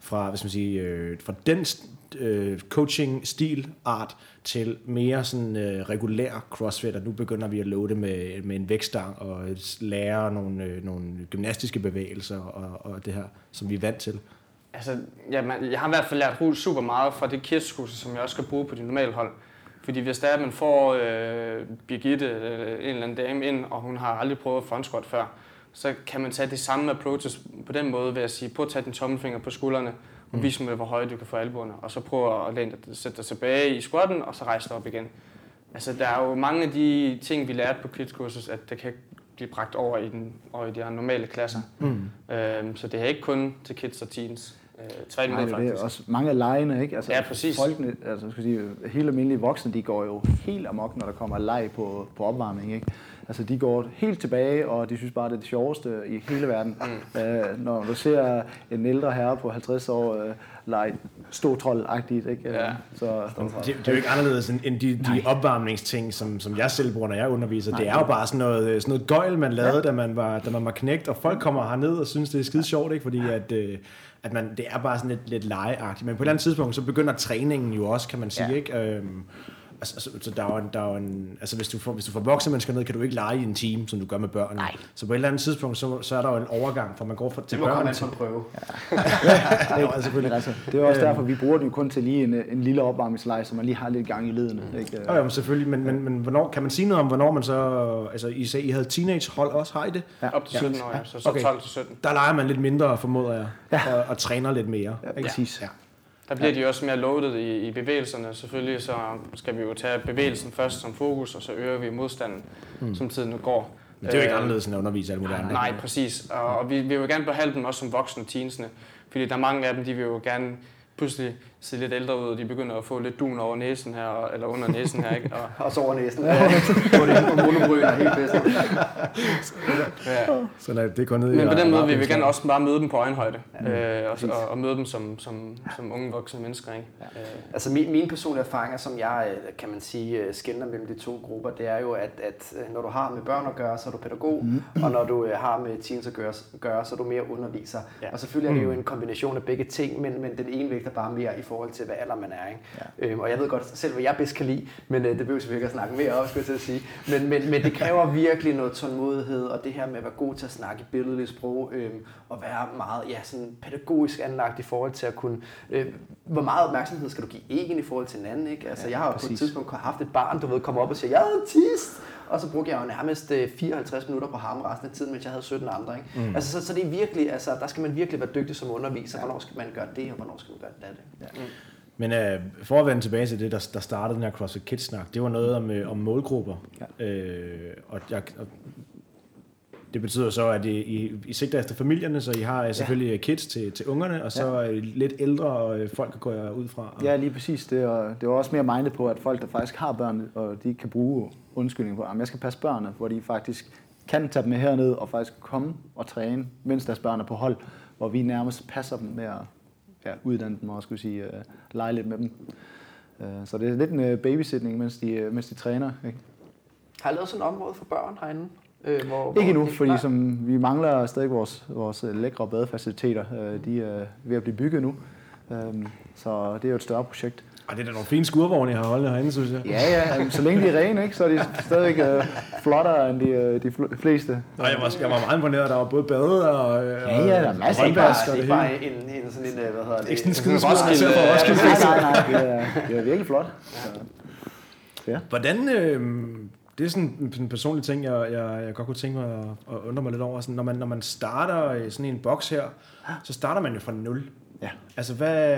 fra, hvad skal man sige, øh, fra den øh, coaching stil art til mere sådan øh, regulær crossfit, og nu begynder vi at loade med, med en vækstang og lære nogle, øh, nogle gymnastiske bevægelser og, og det her, som vi er vant til. Altså, ja, man, jeg har i hvert fald lært super meget fra det kidskursus, som jeg også skal bruge på de normale hold. Fordi hvis der er, at man får øh, Birgitte, øh, en eller anden dame ind, og hun har aldrig prøvet front squat før, så kan man tage de samme approaches på den måde ved at sige, prøv at tage din tommelfinger på skuldrene, og vis mig, hvor højt du kan få albuerne, og så prøv at læne dig, sætte dig tilbage i squatten, og så rejse dig op igen. Altså, der er jo mange af de ting, vi lærte på kidskursus, at det kan blive bragt over i, den, over i de her normale klasser. Mm. Øhm, så det er ikke kun til kids og teens. Øh, tværtimod Nej, det er faktisk. Også mange af lejene, ikke? Altså, Ja, præcis. Folkene, altså, skal sige, helt almindelige voksne, de går jo helt amok, når der kommer leg på, på opvarmning, ikke? Altså, de går helt tilbage, og de synes bare, det er det sjoveste i hele verden. Mm. Øh, når du ser en ældre herre på 50 år øh, lege ståtrold-agtigt, ikke? Ja. Så, Det, det er jo ikke anderledes end, de, de opvarmningsting, som, som jeg selv bruger, når jeg underviser. Nej, det er jo bare sådan noget, sådan noget gøjl, man lavede, ja. da, man var, da man var knægt, og folk kommer herned og synes, det er skide sjovt, ikke? fordi at, øh, at man, det er bare sådan lidt, lidt legeagtigt. Men på et eller andet tidspunkt, så begynder træningen jo også, kan man sige. Ja. Ikke? Øhm, Altså, altså, så der er en, der er en, altså hvis du får, hvis du får voksne mennesker ned, kan du ikke lege i en team, som du gør med børn. Nej. Så på et eller andet tidspunkt, så, så er der jo en overgang, for man går fra, til Det må komme børn til... prøve. Ja, jo, altså, Men selvfølgelig. altså, det er også Øhm. derfor, vi bruger den jo kun til lige en, en lille opvarmningsleje, så man lige har lidt gang i ledene. Ikke? Jo, jo, men selvfølgelig, men, men, men hvornår, kan man sige noget om, hvornår man så... Altså, I sagde, I havde teenagehold også, har I det? Ja. Op til 17 år, ja. Så, så Okay. 12 til 17. Der leger man lidt mindre, formoder jeg, Ja. og, og træner lidt mere. Ja, ikke? præcis. Ja. Der bliver de også mere loaded i, i bevægelserne. Selvfølgelig så skal vi jo tage bevægelsen først som fokus, og så øger vi modstanden, mm. som tiden nu går. Men det er jo ikke Øh, anderledes end at undervise alle mulige andre. Nej, præcis. Og, og vi, vi vil gerne behandle dem også som voksne teensene. Fordi der er mange af dem, de vil jo gerne pludselig se lidt ældre ud, og de begynder at få lidt dun over næsen her, og- eller under næsen her, ikke? Og, Og så over næsen. Ja. Er på monobryn og helt bedst. ja. Så nej, det går ned i... Men på den måde og- vil vi gerne også bare møde dem på øjenhøjde, øh, og, og, og møde dem som, som, som unge voksne mennesker. Ikke? Øh, Altså min, mine personlige erfaringer, som jeg, øh, kan man sige, øh, skældner mellem de to grupper, det er jo, at, at øh, når du har med børn at gøre, så er du pædagog, mm. og når du har med teens at gøre, gøre så er du mere underviser. Ja. Og selvfølgelig er det jo en kombination af begge ting, men, men den ene vægter bare mere i forhold til, hvad alder man er. Ikke? Ja. Øhm, og jeg ved godt selv, hvad jeg bedst kan lide, men øh, det behøver vi ikke at snakke mere om, skulle jeg til at sige. Men, men, men det kræver virkelig noget tålmodighed, og det her med at være god til at snakke i billedligt sprog, øhm, og være meget ja, sådan pædagogisk anlagt i forhold til at kunne... Øh, hvor meget opmærksomhed skal du give en i forhold til hinanden, ikke? Altså, jeg har jo på et tidspunkt haft et barn, du ved, komme op og sige, jeg er autist! Og så brugte jeg jo nærmest øh, 54 minutter på ham resten af tiden, mens jeg havde 17 andre. Ikke? Mm. Altså, så, så det er virkelig, altså, der skal man virkelig være dygtig som underviser. Hvornår skal man gøre det, og hvornår skal man gøre det? Ja. Mm. Men øh, for at vende tilbage til det, der, der startede den her CrossFit Kids-snak, det var noget om, øh, om målgrupper. Ja. Øh, og, jeg, og det betyder så, at I, I, I sigter efter familierne, så I har øh, selvfølgelig ja. kids til, til ungerne, og så ja. lidt ældre øh, folk går jeg ud fra. Og, Ja, lige præcis. Det er, det er også mere mindet på, at folk, der faktisk har børn, og de kan bruge undskyldning på, at jeg skal passe børnene, hvor de faktisk kan tage dem med herned og faktisk komme og træne, mens deres børn er på hold, hvor vi nærmest passer dem med at ja, uddanne dem og skulle sige, uh, lege lidt med dem. Uh, så det er lidt en uh, babysitning, mens de, uh, mens de træner. Ikke? Har I lavet sådan et område for børn herinde? Øh, hvor, Ikke endnu, fordi Nej. som vi mangler stadig vores, vores øh, lækre badefaciliteter. Øh, De er ved at blive bygget nu. Øhm, Så det er jo et større projekt. og det er da nogle fine skurvogne, I har holdt herinde, synes jeg. Ja, ja, jamen, så længe de er rene, ikke, så er de stadig uh, flottere end de, øh, de fl- fleste. Og jeg var, jeg var meget imponeret, der var både bade og, øh, Ja, ja, der er masser af Det er bare, det er bare en, en, sådan en, øh, hvad hedder det? Ikke sådan en skide Roskilde, Roskilde, ja, Roskilde. Nej, nej, nej, det er, det er virkelig flot. Så, Hvordan, øh, det er sådan en- personlig ting, jeg, jeg, jeg godt kunne tænke mig at, at undre mig lidt over. Sådan, når, man, når man starter sådan en boks her, så starter man jo fra nul. Ja. Altså, hvad,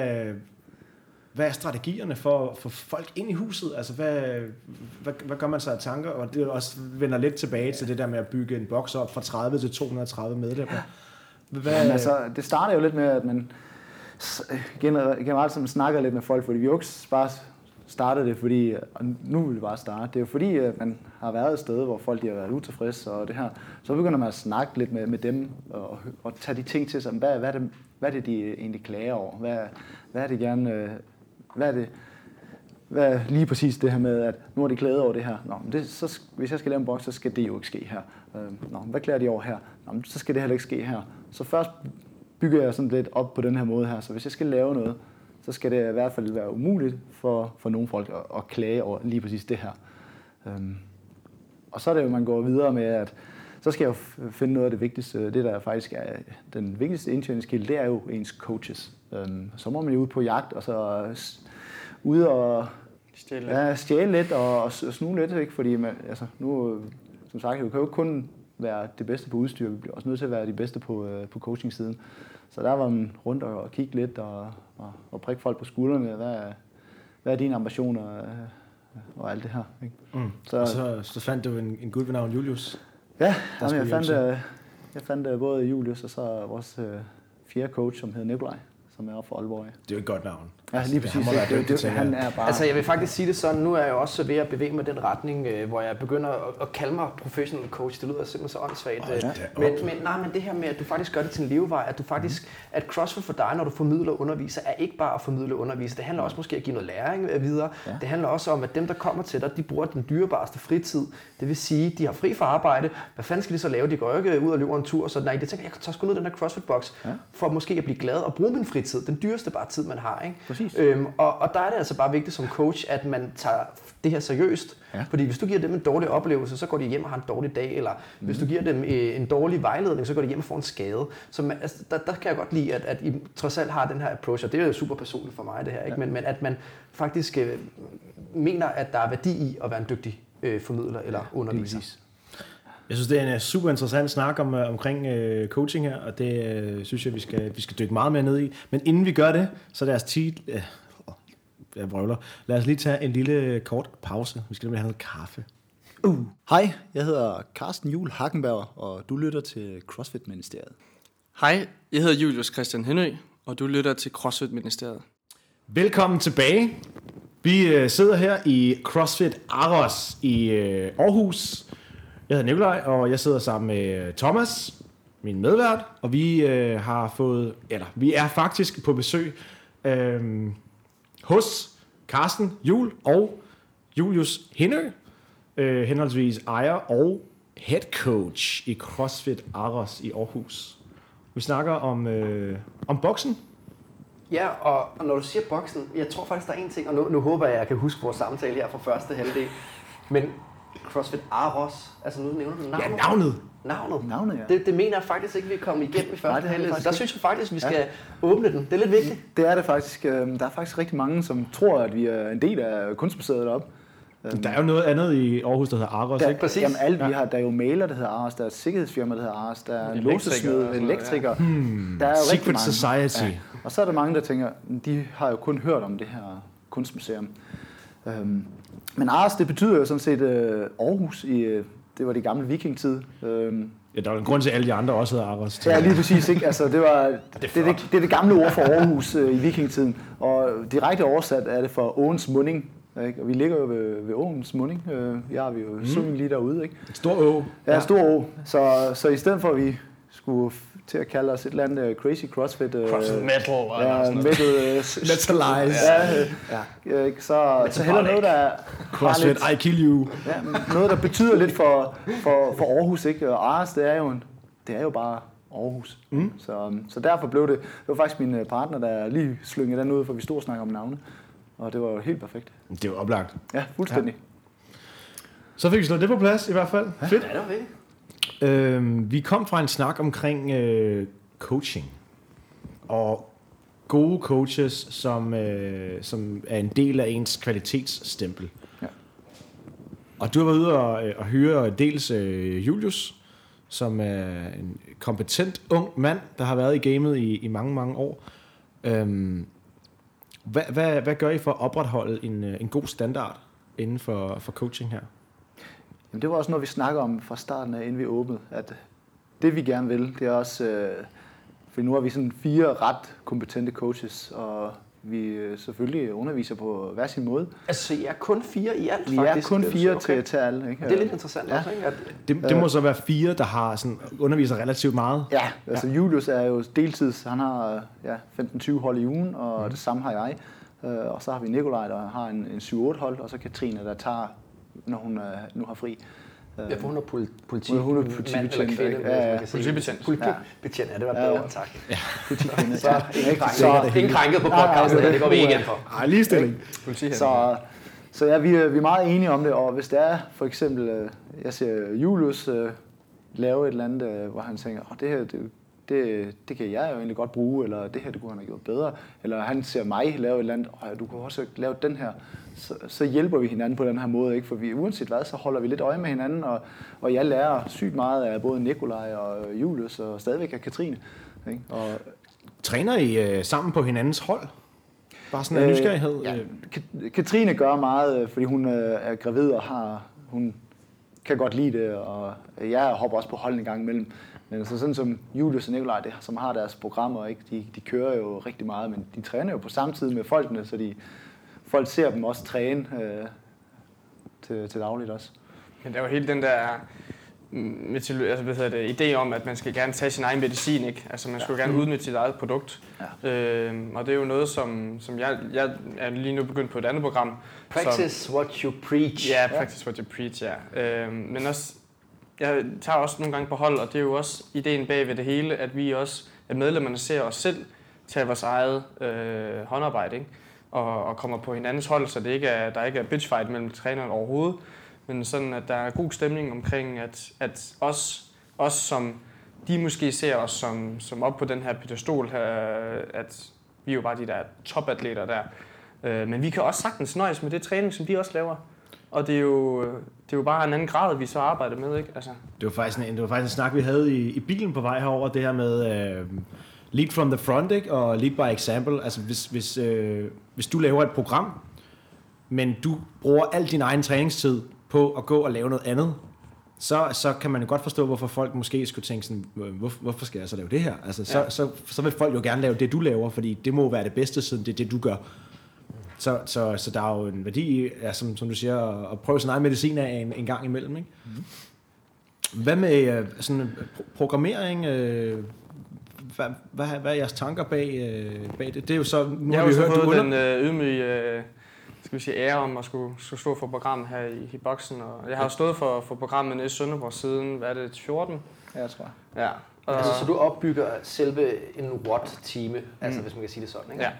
hvad er strategierne for at få folk ind i huset? Altså, hvad, hvad, hvad gør man sig af tanker? Og det også vender lidt tilbage til det der med at bygge en boks op fra 30 til 230 medlemmer. Hvad, Men altså, det starter jo lidt med, at man generelt sådan snakker lidt med folk, fordi vi jo ikke bare startede det, fordi og nu vil vi bare starte. Det er jo fordi, at man har været et sted, hvor folk de har været utilfredse og det her. Så begynder man at snakke lidt med, med dem og, og tage de ting til sig. Hvad, hvad, er det, hvad er det, de egentlig klager over? Hvad, hvad er det gerne... Øh, hvad er det, hvad er lige præcis det her med, at nu har de klaget over det her. Nå, men det, så, hvis jeg skal lave en boks, så skal det jo ikke ske her. Øh, nå, men hvad klager de over her? Nå, men så skal det heller ikke ske her. Så først bygger jeg sådan lidt op på den her måde her. Så hvis jeg skal lave noget, så skal det i hvert fald være umuligt for, for nogle folk at, at klage over lige præcis det her. Øhm, og så er det jo, man går videre med, at så skal jeg jo finde noget af det vigtigste. Det, der faktisk er den vigtigste indtjeningskilde, det er jo ens coaches. Øhm, så må man jo ud på jagt, og så ude og Stille. ja, stjæle lidt og, og snuge lidt, ikke? fordi man, altså, nu, som sagt, vi kan jo ikke kun være det bedste på udstyr, vi bliver også nødt til at være de bedste på, øh, på coaching-siden. Så der var man rundt og, og kigge lidt og, og, og prikke folk på skuldrene. Hvad er, hvad er dine ambitioner øh, og alt det her? Ikke? Mm. Så- Og så, så fandt du en, en gut ved navn Julius. Ja, jamen, jeg, fandt, øh, jeg fandt øh, både Julius og så vores øh, fjerde coach, som hedder Nikolaj, som er oppe for Aalborg. Det er jo et godt navn. Ja, lige Han præcis. må være Det, det, det, til, han er bare... Altså, jeg vil faktisk sige det sådan, nu er jeg jo også ved at bevæge mig i den retning, øh, hvor jeg begynder at, at kalde mig professional coach. Det lyder simpelthen så åndssvagt. Øh, da men, men, nej, men det her med, at du faktisk gør det til en levevej, at du faktisk, at CrossFit for dig, når du formidler og underviser, er ikke bare at formidle og undervise. Det handler også måske at give noget læring øh, videre. Ja. Det handler også om, at dem, der kommer til dig, de bruger den dyrebareste fritid. Det vil sige, de har fri fra arbejde. Hvad fanden skal de så lave? De går ikke ud og løber en tur. Så nej, det tænker jeg, jeg tager sgu ned den her CrossFit-boks, Ja. for måske at blive glad og bruge min fritid tid. Den dyreste bare tid, man har. Ikke? Præcis. Øhm, og, og der er det altså bare vigtigt som coach, at man tager det her seriøst. Ja. Fordi hvis du giver dem en dårlig oplevelse, så går de hjem og har en dårlig dag. Eller mm. hvis du giver dem øh, en dårlig vejledning, så går de hjem og får en skade. Så man, altså, der, der kan jeg godt lide, at, at I trods alt har den her approach, og det er jo super personligt for mig det her, ikke? Men, men at man faktisk øh, mener, at der er værdi i at være en dygtig øh, formidler eller underviser. Jeg synes, det er en øh, super interessant snak om, øh, omkring øh, coaching her, og det øh, synes jeg, vi skal, vi skal dykke meget mere ned i. Men inden vi gør det, så er deres tid... Øh, jeg brøvler. Lad os lige tage en lille øh, kort pause. Vi skal nemlig have noget kaffe. Uh. Hej, jeg hedder Carsten Jul Hackenberg, og du lytter til CrossFit Ministeriet. Hej, jeg hedder Julius Christian Henø, og du lytter til CrossFit Ministeriet. Velkommen tilbage. Vi øh, sidder her i CrossFit Aros i øh, Aarhus. Jeg hedder Nikolaj, og jeg sidder sammen med øh, Thomas, min medvært, og vi øh, har fået, eller vi er faktisk på besøg øh, hos Carsten Jul og Julius Hindø, øh, henholdsvis ejer og head coach i CrossFit Aros i Aarhus. Vi snakker om, øh, om boksen. Ja, og, og når du siger boksen, jeg tror faktisk, der er en ting, og nu, nu håber jeg, at jeg kan huske vores samtale her fra første halvdel, men CrossFit Aros, altså nu nævner du navnet. Ja, navnet. Navnet. Navnet, ja. Det, det mener jeg faktisk ikke, vi kom igennem i første vi halvdel. Der synes jeg faktisk, vi skal åbne den. Det er lidt vigtigt. Det er det faktisk. øh, Der er faktisk rigtig mange, som tror, at vi er en del af kunstmuseet deroppe. Der er jo noget andet i Aarhus, der hedder Aros, Der, ikke? præcis. Jamen alt, vi Ja. har, der er jo maler, der hedder Ars, der er et sikkerhedsfirma, der hedder Ars, der er låsesmed, elektriker. Hmm. Der er jo rigtig Secret mange. Society. Ja. Og så er der mange, der tænker, de har jo kun hørt om det her kunstmuseum. Øhm, men Ars, det betyder jo sådan set øh, Aarhus i, øh, det var det gamle vikingtid. Øhm, Ja, der er jo en grund til, at alle de andre også hedder Aros. Ja, lige præcis. Ikke? Altså, det, var, det, det, det, det er det gamle ord for Aarhus øh, i vikingtiden. Og direkte oversat er det for Åens Munding. Ikke? Og vi ligger jo ved, ved Åens Munding. Øh, jeg har vi jo mm. sunget lige derude. Ikke? Stor å. Ja, stor å. Så, så i stedet for, at vi skulle til at kalde os et eller andet øh, crazy crossfit... Øh, CrossFit Metal og ja, sådan noget. metal, øh, Metalize. Ja, ja. Ikke? Så, så heller noget, der CrossFit, lidt, I kill you. ja, noget, der betyder lidt for, for, for Aarhus. Ikke? Og Ars, det er jo, en, det er jo bare Aarhus. Mm. Så, så derfor blev det... Det var faktisk min partner, der lige slyngede den ud, for vi stod og snakkede om navne. Og det var jo helt perfekt. Det jo oplagt. Ja, fuldstændig. Så fik vi slået det på plads i hvert fald. Fedt. Ja, det var vigtigt. Øhm, vi kom fra en snak omkring øh, coaching. Og gode coaches, som, øh, som er en del af ens kvalitetsstempel. Ja. Og du har været ude og, øh, og høre dels øh, Julius, som er en kompetent ung mand, der har været i gamet i, i mange, mange år. Øhm, hvad, hvad, hvad gør I for at opretholde en, øh, en god standard inden for, for coaching her? Jamen, det var også noget, vi snakker om fra starten af, inden vi åbnede. At det vi gerne vil, det er også... Øh, for nu har vi sådan fire ret kompetente coaches, og vi øh, selvfølgelig underviser på hver sin måde. Altså, I er kun fire i alt, Vi faktisk. er kun fire okay. til, til alle. Ikke? Det er lidt interessant Ja. også, ikke? At, Det, det må så være fire, der har sådan, underviser relativt meget. Ja, altså Julius er jo deltids. Han har ja, 15-20 hold i ugen, og mm. det samme har jeg. Øh, og så har vi Nikolaj, der har en, en 7-8 hold, og så Katrine, der tager, når hun øh, nu har fri. Øh, ja, for hun er pol- politi, Hun er- hun er mand politibetjent, eller kvinde, Ja, ja. Politibetjent. Politibetjent, ja, det var Ja, bedre, jo. tak. politikvinde. Så ingen krænket, Så- ingen krænket på podcasten, Ja, ja, det går vi ikke ja. ind for. Ej, ligestilling. Så, så ja, vi, er, vi er meget enige om det, og hvis det er for eksempel, øh, jeg ser Julius øh, lave et eller andet, øh, hvor han tænker, oh, det her, det, det, det kan jeg jo egentlig godt bruge, eller det her, det kunne han have gjort bedre, eller han ser mig lave et eller andet, oh, du kunne også lave den her, så, så hjælper vi hinanden på den her måde, ikke? for vi, uanset hvad, så holder vi lidt øje med hinanden, og, og jeg lærer sygt meget af både Nikolaj og Julius, og stadigvæk af Katrine. Ikke? Og, Træner I øh, sammen på hinandens hold? Bare sådan en nysgerrighed? Ja, øh. Kat- Katrine gør meget, øh, fordi hun øh, er gravid og har, hun kan godt lide det, og jeg hopper også på holden en gang imellem. Men så sådan som Julius og Nikolaj, det, som har deres programmer, ikke? De, de kører jo rigtig meget, men de træner jo på samme tid med folkene, så de, folk ser dem også træne øh, til, til dagligt også. Men der er jo hele den der mm, metil, altså, hvad hedder det, idé om, at man skal gerne tage sin egen medicin, ikke? Altså man skulle ja. gerne udnytte sit eget produkt. Ja. Øhm, og det er jo noget, som, som jeg, jeg er lige nu begyndt på et andet program. Practice what you preach. Ja, practice what you preach, ja. Øhm, men også, jeg tager også nogle gange på hold, og det er jo også ideen bag ved det hele, at vi også, at medlemmerne ser os selv tage vores eget øh, håndarbejde, ikke? Og, og kommer på hinandens hold, så det ikke er, der ikke er bitchfight mellem træneren overhovedet, men sådan, at der er god stemning omkring, at, at os, os som de måske ser os som, som op på den her pedestol her, at vi er jo bare de der topatleter der. Øh, men vi kan også sagtens nøjes med det træning, som de også laver. Og det er jo, det er jo bare en anden grad, vi så arbejder med, ikke? Altså. Det var faktisk en, det var faktisk en snak, vi havde i, i bilen på vej herover det her med øh, lead from the front, ikke? og lead by example. Altså hvis, hvis, øh, hvis du laver et program, men du bruger al din egen træningstid på at gå og lave noget andet, så, så kan man jo godt forstå, hvorfor folk måske skulle tænke sådan, hvor, hvorfor skal jeg så lave det her? Altså, så, ja. så, så vil folk jo gerne lave det, du laver, fordi det må være det bedste, siden det er det, du gør. Så, så, så der er jo en værdi i, ja, som, som du siger, at, at prøve sin egen medicin af en, en gang imellem. Ikke? Mm. Hvad med øh, sådan programmering? Øh, hvad, hvad, hvad er jeres tanker bag, øh, bag det? Det er jo så... Nu jeg har vi jo hørt, du under... den øh, ydmyge øh, skal vi sige, ære om at skulle, skulle stå for programmet her i, i boksen. Og jeg har jo stået for, for programmet i Sønderborg siden, hvad er det, 14? Ja, jeg tror. Ja. Og, Altså, så du opbygger selve en altså Mm. hvis man kan sige det sådan, ikke? Ja.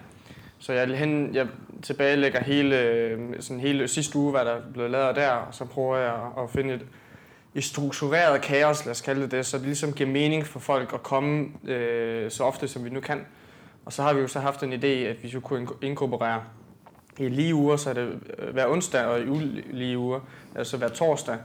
Så jeg, hen, jeg tilbagelægger hele, øh, sådan hele sidste uge, hvad der blev lavet der, og så prøver jeg at finde et, et struktureret kaos, lad os kalde det det, så det ligesom giver mening for folk at komme øh, så ofte, som vi nu kan. Og så har vi jo så haft en idé, at vi skulle kunne inkorporere i lige uger, så er det øh, hver onsdag, og i ulige uger, altså hver torsdag,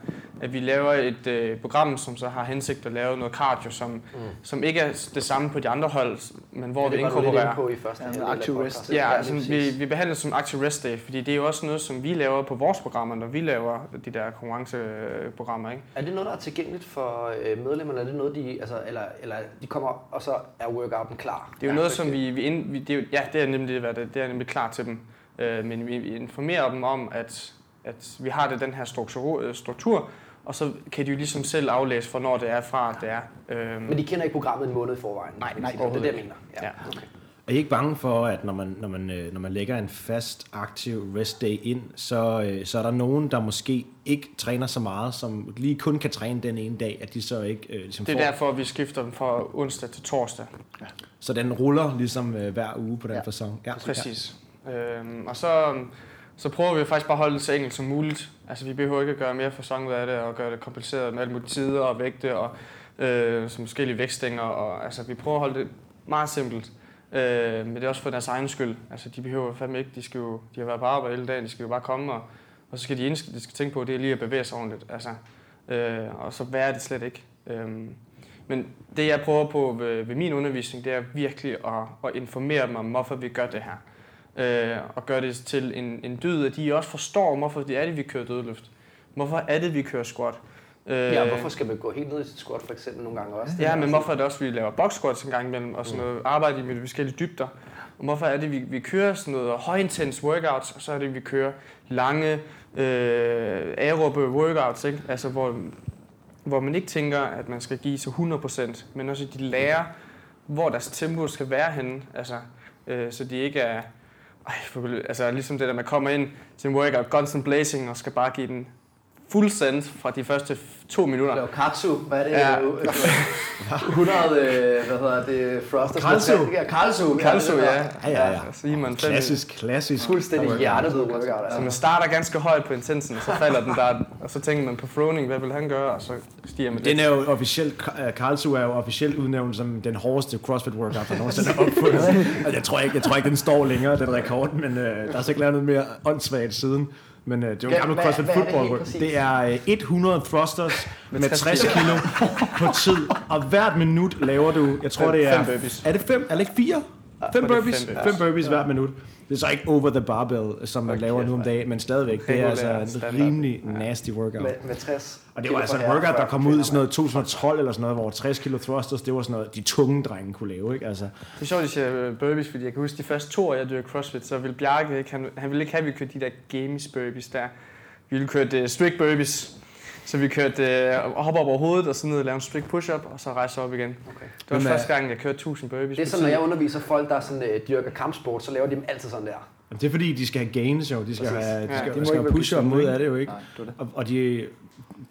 at vi laver et øh, program, som så har hensigt at lave noget cardio, som, mm. som ikke er det samme på de andre hold, men hvor Ja, vi det inkorporerer. på i første Ja, active rest. Ja, lige altså, vi, vi behandler det som active rest day, fordi det er jo også noget, som vi laver på vores programmer, når vi laver de der konkurrenceprogrammer. Ikke? Er det noget, der er tilgængeligt for øh, medlemmerne? Er det noget, de, altså, eller, eller de kommer, og så er workouten klar? Det er jo Ja, noget, som vi, vi, ind, vi det er, jo- ja, det er nemlig hvad det, det er nemlig klar til dem. Øh, men vi, informerer dem om, at, at vi har det den her struktur, øh, struktur, og så kan de jo ligesom selv aflæse, hvornår det er fra, at det er. Øhm, Men de kender ikke programmet en måned i forvejen? Nej, nej, det er det, jeg mener. Ja. Ja. Okay. Er I ikke bange for, at når man, når man, øh, når man lægger en fast, aktiv rest day ind, så, øh, så er der nogen, der måske ikke træner så meget, som lige kun kan træne den ene dag, at de så ikke øh, ligesom det er får... derfor, vi skifter dem fra onsdag til torsdag. Så den ruller ligesom øh, hver uge på den Ja. ja. fasong. Ja, Præcis. Øhm, og så, så prøver vi faktisk bare at holde det så enkelt som muligt. Altså vi behøver ikke at gøre mere for ud af det, og gøre det kompliceret med alle mulige tider og vægte, og øh, som forskellige vægtstænger. Og, altså vi prøver at holde det meget simpelt. Øh, men det er også for deres egen skyld. Altså de behøver fandme ikke, de, skal jo, de har været på arbejde hele dagen, de skal jo bare komme, og, og så skal de eneste, de skal tænke på, det er lige at bevæge sig ordentligt. Altså, øh, og så være det slet ikke. Øh, men det jeg prøver på ved, ved min undervisning, det er virkelig at, at informere dem om, hvorfor vi gør det her øh, og gøre det til en, en dyd, at de også forstår, hvorfor det er det, vi kører dødløft. Hvorfor er det, vi kører squat? Øh, Ja, hvorfor skal man gå helt ned i sit squat for eksempel nogle gange også? Ja, men hvorfor er det også, vi laver box squats en gang imellem, og sådan noget arbejde i med de forskellige dybder? Og hvorfor er det, vi, vi kører sådan noget højintens workouts, og så er det, vi kører lange øh, aerobe workouts, ikke? Altså, hvor, hvor man ikke tænker, at man skal give sig 100%, men også at de lærer, hvor deres tempo skal være henne. Altså, øh, så de ikke er... Ej, for, altså ligesom det der, man kommer ind til en workout, guns and blazing, og skal bare give den fuld send fra de første to minutter. Lav katsu, hvad er det? Ja. Ja. 100, øh, hvad hedder det, frosters? Kalsu. Ja, kalsu. Kalsu, ja. Ja, ja, ja. Så siger man Klassisk, klassisk. Fuldstændig hjertet workout. Så Altså. man starter ganske højt på intensen, og så falder den der, og så tænker man på Froning, hvad vil han gøre, og så stiger man Den er jo officielt, Karlsruhe er jo officielt udnævnt som den hårdeste CrossFit workout, der nogensinde er opfundet. Jeg tror ikke, jeg tror ikke, den står længere, den rekord, men øh, der er så ikke lavet noget mere åndssvagt siden. Men øh, det er jo en gammel CrossFit det football. præcis? Det er øh, 100 thrusters med 60 60 kilo på tid, og hvert minut laver du, jeg tror Fem- det er... fem burpees. Er det fem? Er det ikke fire? Fem burpees, fem fem burpees. hvert minut. Det er så ikke over the barbell, som man Okay, laver nu om dagen, men stadigvæk, det er altså en rimelig nasty workout. Med, med 60 Og det var altså herrer, workout, der 40 kom ud i sådan noget 2012 eller sådan noget, hvor 60 kilo thrusters, det var sådan noget, de tunge drenge kunne lave, ikke? Altså, Det er sjovt, at I siger øh, burpees, fordi jeg kan huske de første to år, jeg dyrkede CrossFit, så ville Bjarke ikke, han, han ville ikke have, at vi kørte de der games burpees der. Vi ville køre uh, strict burpees. Så vi kørte uh, hoppe op over hovedet, og så ned og lave en strict push-up, og så rejse op igen. Okay. Det var Men, første gang, jeg kørte 1000 burpees. Det er sådan, når jeg underviser folk, der sådan, øh, dyrker kampsport, så laver de dem altid sådan der. Jamen, det er fordi, de skal have gains jo. De skal Præcis. have, de Ja, skal, det de skal have push-up mod af det jo ikke. Nej, det det. Og, og de,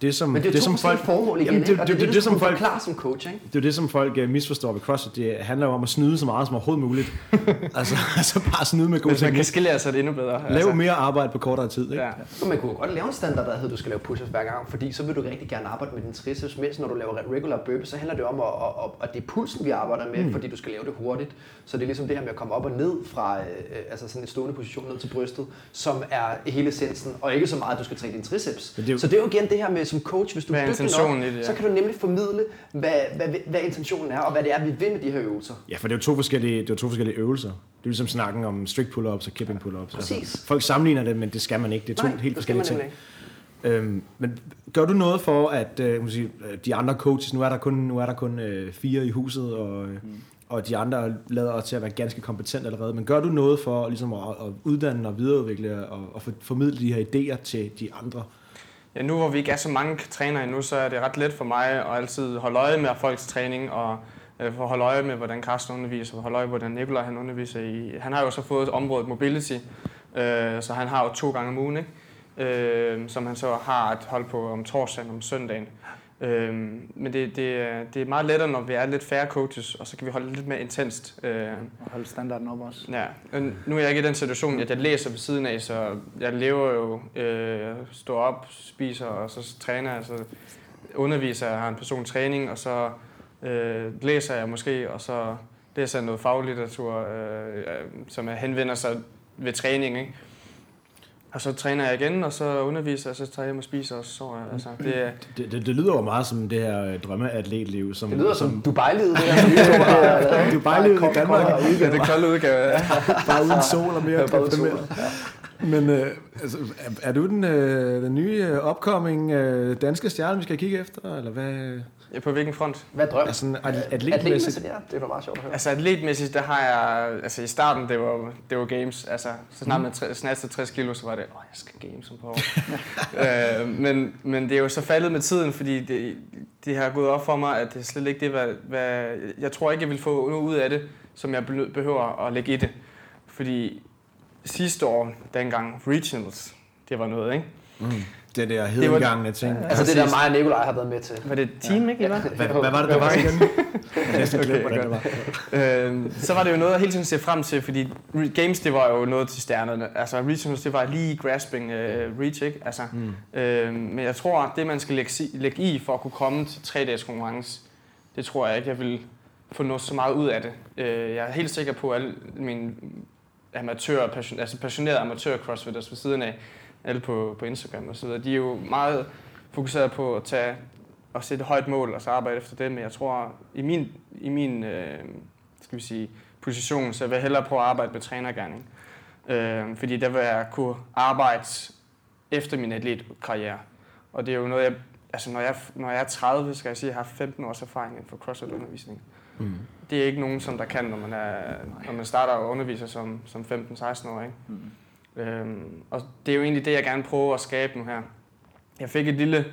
det som, Men det er det, to som folk, formål igen, Jamen, det- det- det, er det- det, det, som folk- som coach, ikke? det er det, som folk uh, misforstår ved CrossFit. Det handler jo om at snyde så meget som overhovedet muligt. altså, altså bare snyde med god Hvis man kan teknik. skille sig det endnu bedre. Lave mere arbejde på kortere tid. Ikke? Ja. Men man kunne godt lave en standard, der hedder, at du skal lave push-ups hver gang, fordi så vil du rigtig gerne arbejde med din triceps, mens når du laver regular burpees, så handler det om, at, at, at, at det er pulsen, vi arbejder med, mm. fordi du skal lave det hurtigt. Så det er ligesom det her med at komme op og ned fra øh, altså sådan en stående position ned til brystet, som er hele essensen, og ikke så meget, at du skal træne din triceps. Det er jo- Så det er jo igen det her med som coach, hvis du Hvad er dygtig nok, det, ja. så kan du nemlig formidle, hvad, hvad, hvad, intentionen er, og hvad det er, vi vil med de her øvelser. Ja, for det er jo to forskellige, det er to forskellige øvelser. Det er ligesom snakken om strict pull-ups og kipping pull-ups. Altså, Præcis. folk sammenligner det, men det skal man ikke. Det er to Nej, helt forskellige ting. nemlig Øhm, men gør du noget for, at øh, sige, de andre coaches, nu er der kun, nu er der kun øh, fire i huset, og, øh, og de andre lader til at være ganske kompetente allerede, men gør du noget for ligesom, at, at uddanne og videreudvikle og, og for- formidle de her idéer til de andre? Ja, nu hvor vi ikke er så mange trænere endnu, så er det ret let for mig at altid holde øje med folks træning, og øh, for at holde øje med, hvordan Carsten underviser, og holde øje med, hvordan Nikolaj han underviser i. Han har jo så fået området mobility, øh, så han har jo to gange om ugen, ikke? Øh, som han så har at holde på om torsdagen og om søndagen. Øh, men det, det, er- det er meget lettere, når vi er lidt færre coaches, og så kan vi holde lidt mere intenst. Øh, Og holde standarden op også. Ja, nu er jeg ikke i den situation, at jeg læser ved siden af, så jeg lever jo, øh, står op, spiser, og så træner jeg, så underviser jeg, har en person træning, og så øh, læser jeg måske, og så læser jeg noget faglitteratur, øh, øh, som er henvender sig ved træning, ikke? Og så træner jeg igen, og så underviser jeg, så tager jeg hjem og spiser, og så sover jeg. Altså, det er, Det, det, det lyder jo meget som det her øh, drømmeatletliv. Som, Det lyder som Dubai-livet, det her. Du er bare livet i Danmark, ja, det kolde udgave. Ja. bare uden sol og mere Bare uden sol. Men øh, altså, er, er du den, øh, den nye øh, upcoming øh, danske stjerne, vi skal kigge efter? Eller hvad? Ja, På hvilken front? Hvad er drøm? Altså, at- Atletmæssigt, atletmæssigt? ja. Det er da meget sjovt at høre. Altså atletmæssigt, der har jeg, altså i starten, det var, det var games, altså så snart man tre- snatchede 60 kilo, så var det, åh, jeg skal games om på år. øh, men, men det er jo så faldet med tiden, fordi det, det har gået op for mig, at det er slet ikke det, hvad, hvad jeg tror ikke, jeg vil få noget ud af det, som jeg be- behøver at lægge i det. Fordi sidste år, dengang regionals, det var noget, ikke? Mm. Det der hedengangende ting. Altså det der mig og Nikolaj har været med til. Var det et team, ikke? I var? Hvad, hvad var det, der var igen? Jeg har næsten glemt, hvordan det var. Øh, så var det jo noget, jeg hele tiden ser frem til, fordi Games, det var jo noget til stjernerne. Altså, Regionals, det var lige grasping uh, reach, ikke? Altså, mm. øh, men jeg tror, det man skal lægge, lægge i for at kunne komme til tre dages konkurrence, det tror jeg ikke, jeg vil få noget så meget ud af det. Øh, jeg er helt sikker på, at alle mine amatør, passion, altså passionerede amatør crossfitters ved siden af, alle på, på Instagram og så videre, de er jo meget fokuseret på at tage og sætte højt mål og så arbejde efter det, men jeg tror, i min, i min øh, skal vi sige, position, så vil jeg hellere prøve at arbejde med trænergærning. Øh, fordi der vil jeg kunne arbejde efter min atletkarriere. Og det er jo noget, jeg, altså når jeg, når jeg er 30, skal jeg sige, at jeg har 15 års erfaring inden for CrossFit-undervisning. Mm. Det er ikke nogen, som der kan, når man, er, når man starter og underviser som, som 15-16 år. Ikke? Mm. Øhm, og det er jo egentlig det, jeg gerne prøver at skabe nu her. Jeg fik et lille,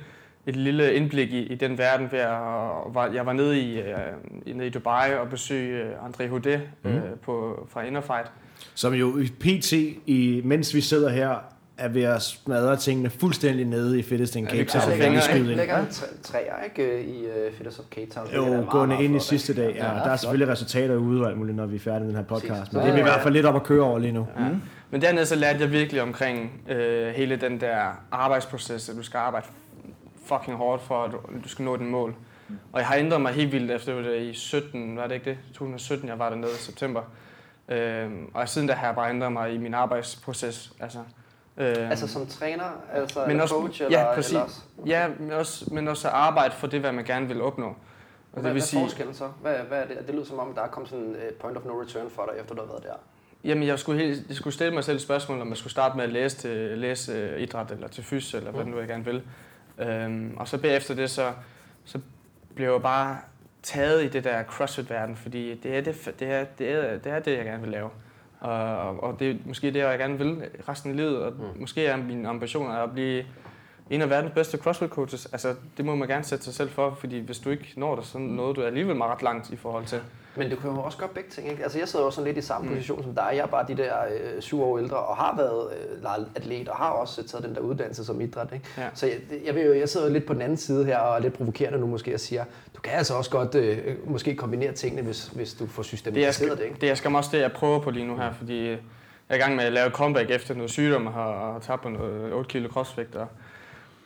et lille indblik i, i den verden ved at og var, jeg var nede i, øh, nede i Dubai og besøgte øh, André Houdet øh, Mhm. på, fra Innerfight. Som jo i PT, i, mens vi sidder her, er ved at smadre tingene fuldstændig nede i Fittest in Cape vi Town. Ja. Lægger en træ- træer, ikke? I uh, Fitters of Cape Town. Er Jo, gående ind i sidste dag. Ja, Ja, der er selvfølgelig resultater ude og alt muligt, når vi er færdige med den her podcast. Præcis. Men det er vi i hvert fald lidt op at køre over lige nu. Ja. Men dernede så lærte jeg virkelig omkring øh, hele den der arbejdsproces, at du skal arbejde fucking hårdt for, at du, skal nå din mål. Og jeg har ændret mig helt vildt efter det i 17, var det ikke det? 2017, jeg var dernede i september. Øhm, og siden da har jeg bare ændret mig i min arbejdsproces. Altså, øhm, Altså som træner, altså Men eller også- coach, ja, eller, præcis. eller også? ja, men også, men også at arbejde for det, hvad man gerne vil opnå. Og Hvad, det vil hvad er sige, forskellen så? Hvad, hvad er det? Det lyder som om, der er kommet sådan et point of no return for dig, efter du har været der. Jamen, jeg skulle, helt, jeg skulle stille mig selv et spørgsmål, om jeg skulle starte med at læse til læse øh, idræt, eller til fys, eller hvad Mm. nu jeg gerne vil. Øhm, og så bagefter det, så, så blev jeg bare taget i det der CrossFit-verden, fordi det er det, det, er, det, er, det er det, jeg gerne vil lave. Og, og det er måske det, jeg gerne vil resten af livet, og Mm. måske er min ambition at blive en af verdens bedste CrossFit coaches. Altså, det må man gerne sætte sig selv for, fordi hvis du ikke når det, så nåede du alligevel meget langt i forhold til. Men du kan jo også gøre begge ting, ikke? Altså jeg sidder også sådan lidt i samme mm. position som dig. Jeg er bare de der øh, syv år ældre og har været øh, atlet og har også taget den der uddannelse som idræt, ikke? Ja. Så jeg, jeg, vil jo, jeg sidder jo lidt på den anden side her og er lidt provokerende nu måske og siger, du kan altså også godt øh, måske kombinere tingene, hvis, hvis du får Det er, systematiseret det, skal, ikke? det er skam også det, jeg prøver på lige nu her, fordi jeg er i gang med at lave comeback efter noget sygdom og har, tabt noget 8 kilo crossvægt. Og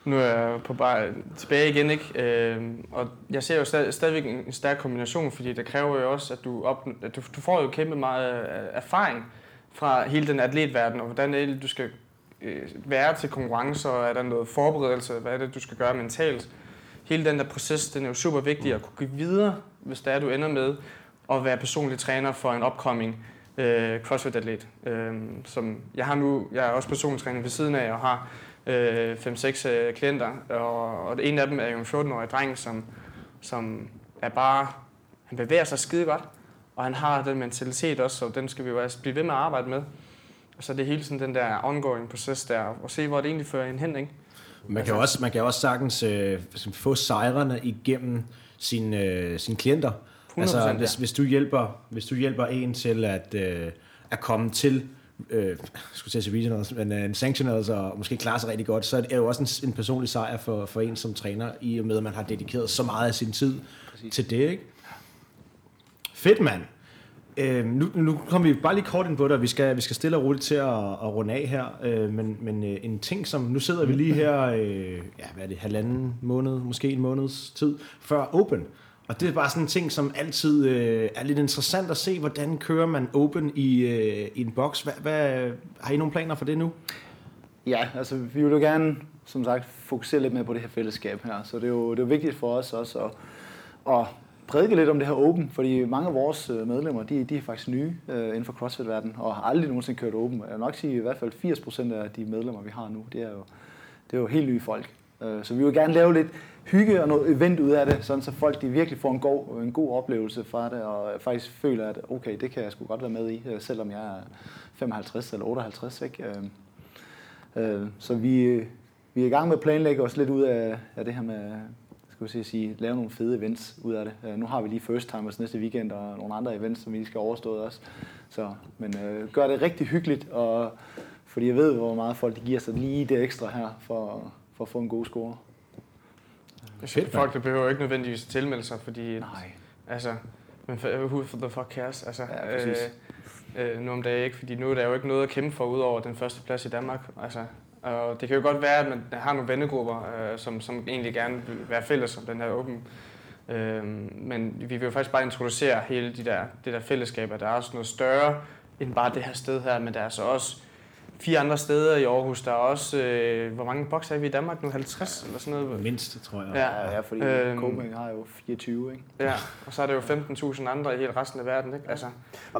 nu er jeg på bare tilbage igen, ikke? Øh, og jeg ser jo stadig, stadigvæk en stærk kombination, fordi det kræver jo også, at du, op, at du, du får jo kæmpe meget øh, erfaring fra hele den atletverden, og hvordan det du skal øh, være til konkurrencer, og er der noget forberedelse, hvad er det, du skal gøre mentalt. Hele den der proces, den er jo super vigtig at kunne give videre, hvis det er, du ender med at være personlig træner for en upcoming øh, CrossFit-atlet. Øh, som jeg har nu, jeg er også personlig træner ved siden af, og har øh, 5-6 øh, klienter, og, og en af dem er jo en 14-årig dreng, som, som er bare, han bevæger sig skide godt, og han har den mentalitet også, så den skal vi jo altså blive ved med at arbejde med. Og så er det hele sådan den der ongoing proces der, og se hvor det egentlig fører en hen, ikke? Man kan jo også, man kan også sagtens øh, få sejrene igennem sine, øh, sine klienter. 100%, altså, ja. hvis, hvis, du hjælper, hvis du hjælper en til at, øh, at komme til øh, skulle til at sige regionals, men øh, en sanctionals og måske klare sig rigtig godt, så er det jo også en, en personlig sejr for, for en som træner, i og med at man har dedikeret så meget af sin tid Præcis. til det, ikke? Fedt, mand. Øh, nu, nu kommer vi bare lige kort ind på det, og vi skal, vi skal stille og roligt til at, at runde af her. Øh, men men øh, en ting, som nu sidder vi lige her, øh, ja, hvad er det, halvanden måned, måske en måneds tid, før Open. Og det er bare sådan en ting, som altid øh, er lidt interessant at se, hvordan kører man Open i, øh, i en boks. Hvad, hvad, har I nogle planer for det nu? Ja, altså vi vil jo gerne, som sagt, fokusere lidt mere på det her fællesskab her. Så det er jo, det er vigtigt for os også at, at prædike lidt om det her Open, fordi mange af vores øh, medlemmer, de, de er faktisk nye øh, inden for CrossFit-verdenen, og har aldrig nogensinde kørt Open. Jeg vil nok sige, at i hvert fald 80% af de medlemmer, vi har nu, det er jo, det er jo helt nye folk. Øh, Så vi vil gerne lave lidt hygge og noget event ud af det, sådan så folk de virkelig får en god, en god oplevelse fra det, og faktisk føler, at okay, det kan jeg sgu godt være med i, øh, selvom jeg er 55 eller 58. Ikke? Øh, øh, så vi, vi er i gang med at planlægge os lidt ud af, af det her med, skal vi sige, sige, lave nogle fede events ud af det. Nu har vi lige First Timers næste weekend og nogle andre events, som vi lige skal overstå også. Så, men øh, gør det rigtig hyggeligt, og, fordi jeg ved, hvor meget folk de giver sig lige det ekstra her for, for at få en god score. Fedt, Folk, der behøver ikke nødvendigvis at tilmelde sig, fordi Nej. Altså, men who for the fuck cares? Altså, Ja, præcis. øh, øh, nu om dagen ikke, fordi nu er der jo ikke noget at kæmpe for, udover den første plads i Danmark. Altså, og det kan jo godt være, at man har nogle vennegrupper, øh, som, som egentlig gerne vil være fælles om den her åben. Øh, men vi vil jo faktisk bare introducere hele de der, det der fællesskab, at der er også noget større end bare det her sted her, men der er så også fire andre steder i Aarhus. Der er også, øh, hvor mange bokser er vi i Danmark nu? 50 eller sådan noget? Mindst, tror jeg. Ja. Ja, fordi Øhm. Copenhagen har jo 24, ikke? Ja, og så er der jo 15.000 andre i hele resten af verden, ikke? Altså,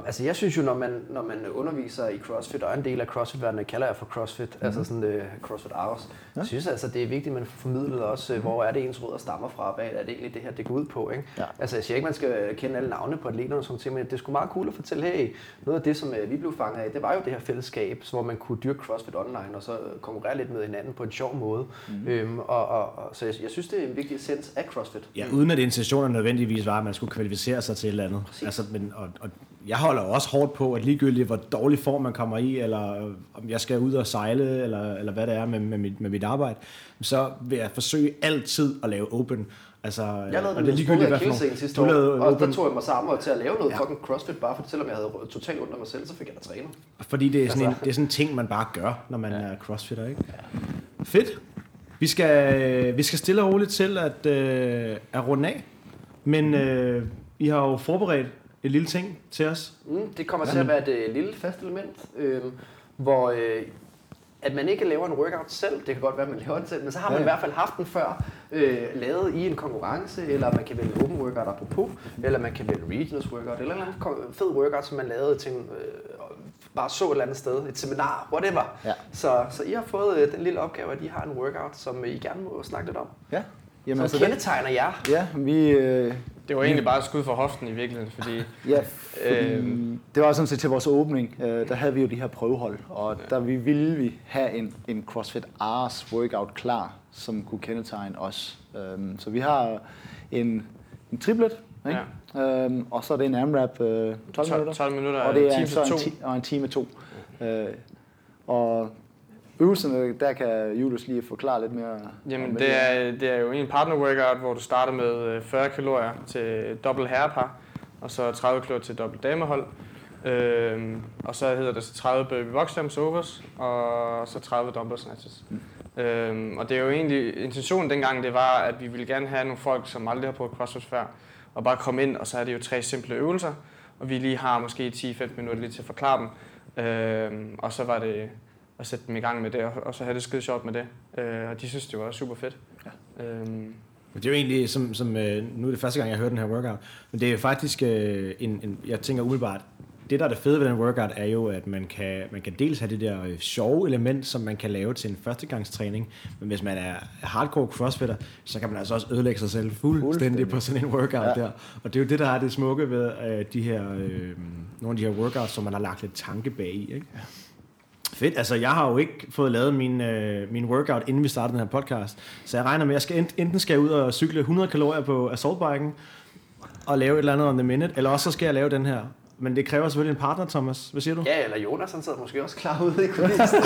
Altså jeg synes jo, når man, når man underviser i CrossFit, og en del af CrossFit-verdenen, kalder jeg for CrossFit, mm-hmm. altså sådan uh, CrossFit Hours, ja. jeg synes altså, det er vigtigt, at man får formidlet også, uh, hvor er det ens rødder stammer fra, hvad er det egentlig det her, det går ud på, ikke? Ja. Altså jeg siger ikke, man skal kende alle navne på atleterne og sådan ting, men det sgu meget cool at fortælle, hey, noget af det, som uh, vi blev fanget af, det var jo det her fællesskab, så hvor man kunne dyrke CrossFit online, og så øh, konkurrere lidt med hinanden på en sjov måde. Mm-hmm. Øhm, og, og, og, så jeg, jeg synes, det er en vigtig essens af CrossFit. Ja, uden at intentionen nødvendigvis var, at man skulle kvalificere sig til et eller andet. Præcis. Altså, men, og, og jeg holder også hårdt på, at ligegyldigt hvor dårlig form man kommer i, eller øh, om jeg skal ud og sejle, eller, eller hvad det er med, med, mit, med mit arbejde, så vil jeg forsøge altid at lave open. Altså, Jeg lavede og den det ligegyldigt, hvad for sidste år, lavede og der open, tog jeg mig sammen til at lave noget Ja. ja. fucking CrossFit, bare for, selvom jeg havde totalt ondt af mig selv, så fik jeg da træner. fordi det er, sådan en, Altså. det er sådan en ting, man bare gør, når man ja. er crossfitter, ikke? Fedt. Vi skal, vi skal stille og roligt til at, øh, at runde af, men øh, I har jo forberedt et lille ting til os. Mm, det kommer til at være et øh, lille fast element, øh, hvor øh, at man ikke laver en workout selv, det kan godt være, at man laver den selv, men så har man Ja, i hvert fald haft den før, øh, lavet i en konkurrence, eller man kan vælge open workout apropos, eller man kan vælge regionals workout, eller en eller anden kon- fed workout, som man lavede til en, øh, bare så et eller andet sted, et seminar, whatever. Ja. Så, så I har fået øh, den lille opgave, at I har en workout, som I gerne må snakke lidt om. Ja. Som altså, det, kendetegner jer. ja, vi, øh, Det var egentlig bare et skud for hoften i virkeligheden, fordi Ja, fordi Øhm. det var sådan set til vores åbning, øh, der havde vi jo de her prøvehold, og der vi ville vi have en, en CrossFit Ars workout klar, som kunne kendetegne os. Øhm, så vi har en, en triplet, ikke? Øhm, og så er det en AMRAP øh, 12 minutter, 12 minutter og det er time så en, ti- og en time to. Øh, og øvelserne, der kan Julius lige forklare lidt mere. Jamen, det er, det er jo en partner workout, hvor du starter med øh, 40 kalorier til dobbelt herrepar, og så 30 kalorier til dobbelt damehold. Øhm, og så hedder det så 30 baby box jumps overs, og så 30 dumbbell snatches. Mm. Øhm, og det er jo egentlig, intentionen dengang, det var, at vi ville gerne have nogle folk, som aldrig har prøvet CrossFit før, og bare komme ind, og så er det jo tre simple øvelser, og vi lige har måske 10-15 minutter lige til at forklare dem. Øhm, og så var det at sætte dem i gang med det, og, og så have det skide sjovt med det. Øh, og de synes, det var super fedt. Ja. Øhm, Men det er jo egentlig, som, som øh, nu er det første gang, jeg hører den her workout, men det er jo faktisk øh, en, en, jeg tænker umiddelbart, det der er det fede ved den workout, er jo, at man kan, man kan dels have det der øh, sjove element, som man kan lave til en førstegangstræning, men hvis man er hardcore crossfitter, så kan man altså også ødelægge sig selv fuldstændig, Fuldstændig. på sådan en workout ja. Ja. der. Og det er jo det, der er det smukke ved øh, de her, øh, nogle af de her workouts, som man har lagt lidt tanke bag i. Ikke? Ja. Fedt. Altså, jeg har jo ikke fået lavet min, øh, min workout, inden vi startede den her podcast. Så jeg regner med, at jeg skal ent- enten skal jeg ud og cykle 100 kalorier på assaultbiken, og lave et eller andet on the minute, eller også så skal jeg lave den her. Men det kræver selvfølgelig en partner, Thomas. Hvad siger du? Ja, eller Jonas, han sidder måske også klar ude i kulissen.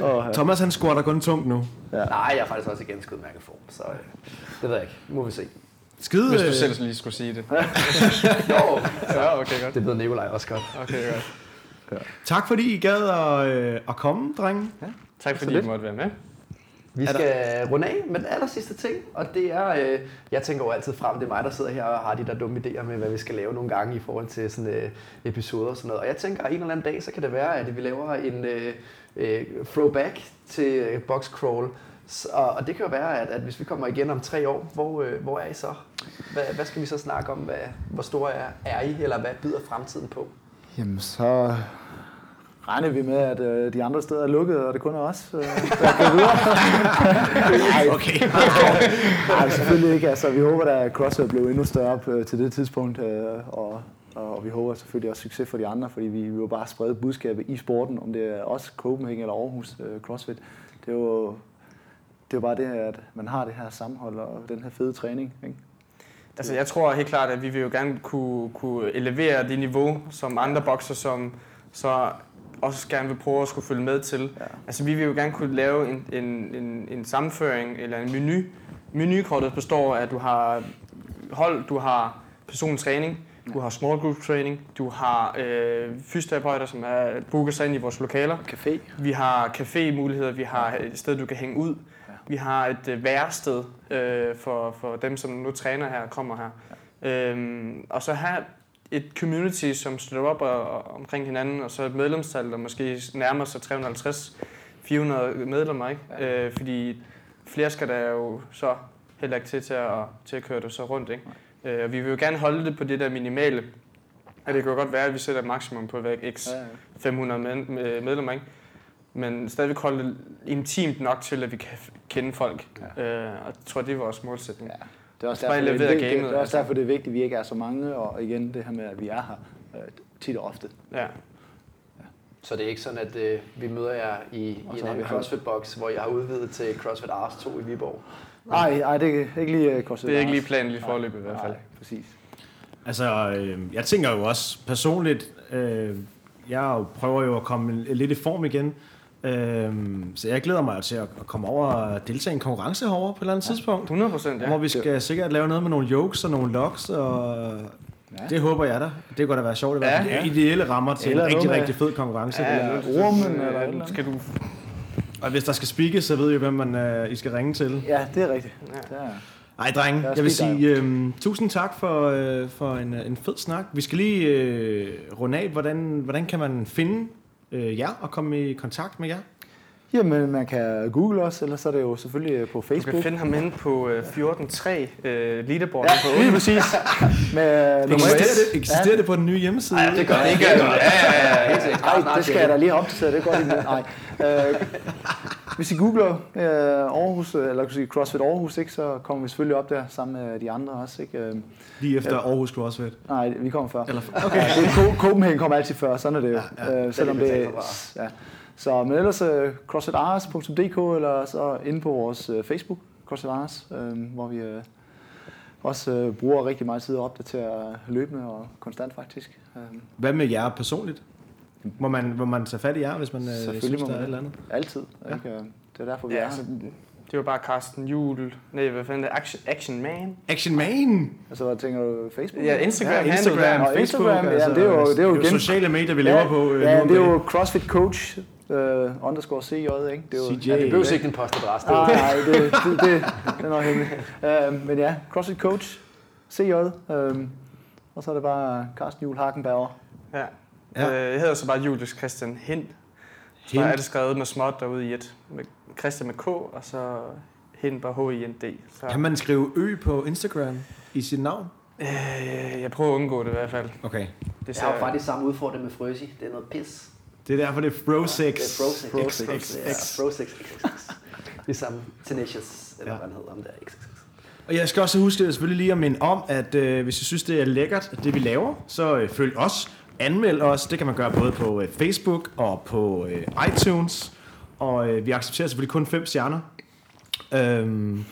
Og, Thomas, han squatter kun tungt nu. Nej, jeg er faktisk også i ganske udmærket form, så øh, det ved jeg ikke. Nu må vi se. Skide, hvis du selv lige skulle sige det. Jo, Ja, okay, godt. det ved Nikolaj også godt. Okay, godt. Tak fordi I gad at, øh, at komme, drenge. Tak fordi I måtte være med. Vi Er der- skal runde af med den aller sidste ting, og det er, øh, jeg tænker jo altid frem, det er mig, der sidder her og har de der dumme idéer med, hvad vi skal lave nogle gange i forhold til sådan øh, episoder og sådan noget. Og jeg tænker, at en eller anden dag, så kan det være, at vi laver en øh, øh, throwback til øh, box crawl. Så, og det kan jo være, at, at hvis vi kommer igen om tre år, hvor, øh, hvor er I så? Hvad, hvad skal vi så snakke om? Hvad, hvor store er, er I, eller hvad byder fremtiden på? Jamen, så regner vi med, at øh, de andre steder er lukket, og det kun er os, øh, der går videre. Ej, Okay. Nej, selvfølgelig ikke. Altså, vi håber, at CrossFit blev endnu større på, til det tidspunkt, øh, og, og vi håber selvfølgelig også succes for de andre, fordi vi vil jo bare sprede budskabet i sporten, om det er os, Copenhagen eller Aarhus øh, CrossFit. Det er jo det er jo bare det, at man har det her sammenhold og den her fede træning. Ikke? Altså, jeg tror helt klart, at vi vil jo gerne kunne, kunne elevere det niveau, som andre bokser, som så også gerne vil prøve at skulle følge med til. Ja. Altså, vi vil jo gerne kunne lave en, en, en, en sammenføring eller en menu. Menukortet består af, at du har hold, du har personlig træning, du har small group training, du har øh, fysioterapeuter, som er booker sig ind i vores lokaler. Café. Vi har cafémuligheder, vi har et sted, du kan hænge ud. Ja. Vi har et øh, værested øh, for, for dem, som nu træner her og kommer her. Øhm, og så have et community, som støtter op og, og, omkring hinanden, og så et medlemstal, der måske nærmer sig 350-400 medlemmer. Ikke? Ja. Øh, fordi flere skal der jo så heller ikke til til at, til at køre det så rundt. Ikke? Øh, og vi vil jo gerne holde det på det der minimale. Og det kan jo godt være, at vi sætter et maksimum på hver x Ja, ja. 500 med, med, medlemmer, ikke? Men stadigvæk holde det intimt nok til, at vi kan kende folk. Ja. Øh, og jeg tror, det er vores målsætning. Ja. Det er også Bare derfor, det er, vigtigt, gamet, det er også altså. derfor, det er vigtigt, at vi ikke er så mange, og igen det her med, at vi er her øh, tit og ofte. Ja. Så det er ikke sådan, at øh, vi møder jer i, i en vi CrossFit-boks, hvor jeg har udvidet til CrossFit Ars 2 i Viborg. Nej, nej, det er ikke lige uh, CrossFit. Det er ikke lige planen lige forløb i hvert fald. Nej, præcis. Altså, øh, jeg tænker jo også personligt, øh, jeg prøver jo at komme lidt i form igen, øh, så jeg glæder mig til at komme over og deltage i en konkurrence herovre på et eller andet tidspunkt. 100 procent, Ja. ja. Hvor vi skal sikkert lave noget med nogle jokes og nogle logs, og Ja. det håber jeg da. Det kunne da være sjovt. Det Ja. var ja. ideelle rammer til Eller en rigtig, rigtig fed konkurrence. Ja, Ja. Eller rummen, eller eller. Skal du... Og hvis der skal speakes, så ved I, hvem man, øh, I skal ringe til. Ja, det er rigtigt. Ja. Ej, drenge, jeg vil sige øh, tusind tak for, øh, for en, øh, en fed snak. Vi skal lige øh, runde af, hvordan, hvordan kan man finde øh, jer og komme i kontakt med jer? Jamen, man kan google os, eller så er det jo selvfølgelig øh, på Du kan Facebook. finde ham inde på øh, 14.3 øh, leaderboarden Ja, på lige præcis. Med nummer Eksisterer, et. det, eksisterer det på den nye hjemmeside? Ja, det gør det. Ja, ja, ja, ja, helt sikkert. Nej, det skal jeg da lige have opdateret. Det går lige med. Nej. Øh, hvis I googler øh, Aarhus, øh, eller kan sige CrossFit Aarhus, ikke, så kommer vi selvfølgelig op der sammen med de andre også. Ikke? Øh, Lige efter Ja. Aarhus CrossFit. nej, vi kommer før. Eller, Okay. Ja, det Co- Copenhagen kommer altid før, sådan er det jo. Ja, Ja. Øh, selvom Det er det, ja. Så, men ellers uh, crossfitars.dk eller så inde på vores uh, Facebook, CrossFit Ars, øh, hvor vi uh, også uh, bruger rigtig meget tid at opdatere løbende og konstant faktisk. Øh, hvad med jer personligt? Må man, må man tage fat i jer, hvis man øh, Selvfølgelig synes, der er man et eller andet? altid. Ja. Ja. Ikke? Øh, Det er derfor, vi Ja, er altså, det var bare Carsten Jul. Nej, hvad fanden er det? Action, Action Man? Action Man! Altså, hvad tænker du? Facebook? Ja, Instagram. Ja, Instagram, Og Facebook. Instagram, ja, det er jo- det er jo igen- sociale medier, vi lever på. øh, Ja, det er jo CrossFit Coach uh, underscore CJ, ikke? Det er jo, CJ. Ja, det behøver ikke en postadresse. Det er Nej, okay. nej, det, det, det, det er nok hemmeligt. Uh, men ja, CrossFit Coach, CJ, um, og så er det bare Carsten Juhl Hakenbauer. Ja. Ja. ja. Jeg hedder så bare Julius Christian Hind. Så er det skrevet med småt derude i et. Med Christian med K, og så Hind bare H-I-N-D. Så, Kan man skrive ø på Instagram i sit navn? øh, jeg prøver at undgå det i hvert fald. Okay. Det Jeg har jo faktisk samme udfordring med Frøsi. Det er noget pis. Det er derfor, det er Fro 6. Det er Fro 6. Fro X, 6. X, Ja, Fro 6. XXX. Ligesom Tenacious, eller Ja. hvad han hedder, om det er XXX. Og jeg skal også huske selvfølgelig lige at minde om, at øh, hvis I synes, det er lækkert, det vi laver, så øh, følg os, anmeld os. Det kan man gøre både på øh, Facebook og på øh, iTunes. Og øh, vi accepterer selvfølgelig kun fem stjerner. Øhm,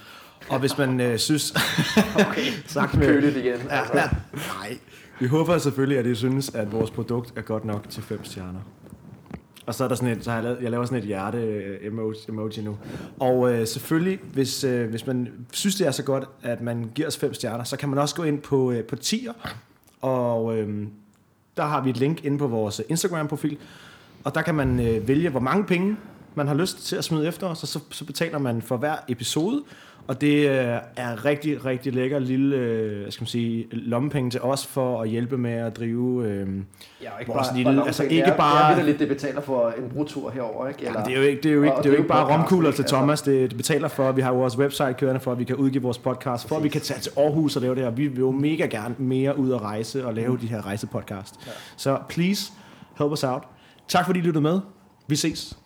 og hvis man øh, synes... okay, sagt med... Køligt igen. Ja, Altså. ja. Nej. Vi håber selvfølgelig, at I synes, at vores produkt er godt nok til fem stjerner. Og så er der sådan et, så har jeg, lavet, jeg laver sådan et hjerte øh, emoji, emoji nu. Og øh, selvfølgelig, hvis, øh, hvis man synes, det er så godt, at man giver os fem stjerner, så kan man også gå ind på, øh, på tier. Og øh, der har vi et link inde på vores øh, Instagram-profil. Og der kan man øh, vælge, hvor mange penge man har lyst til at smide efter os, og så, så betaler man for hver episode. Og det øh, er rigtig, rigtig lækker lille øh, hvad skal man sige, lommepenge til os for at hjælpe med at drive... Øh, Ja, og Vores bare- lille- bare altså ikke det er, bare- Det er lidt, det betaler for en brutur herover, ikke? Jamen, det er jo ikke, det er jo ikke, det er jo ikke bare romkugler ikke? til Altså- Thomas. Det, det betaler for, at vi har vores website kørende, for at vi kan udgive vores podcast, for at vi kan tage til Aarhus og lave det her. Vi vil jo mega gerne mere ud og rejse og lave de her rejsepodcast. Så please, help us out. Tak fordi I lyttede med. Vi ses.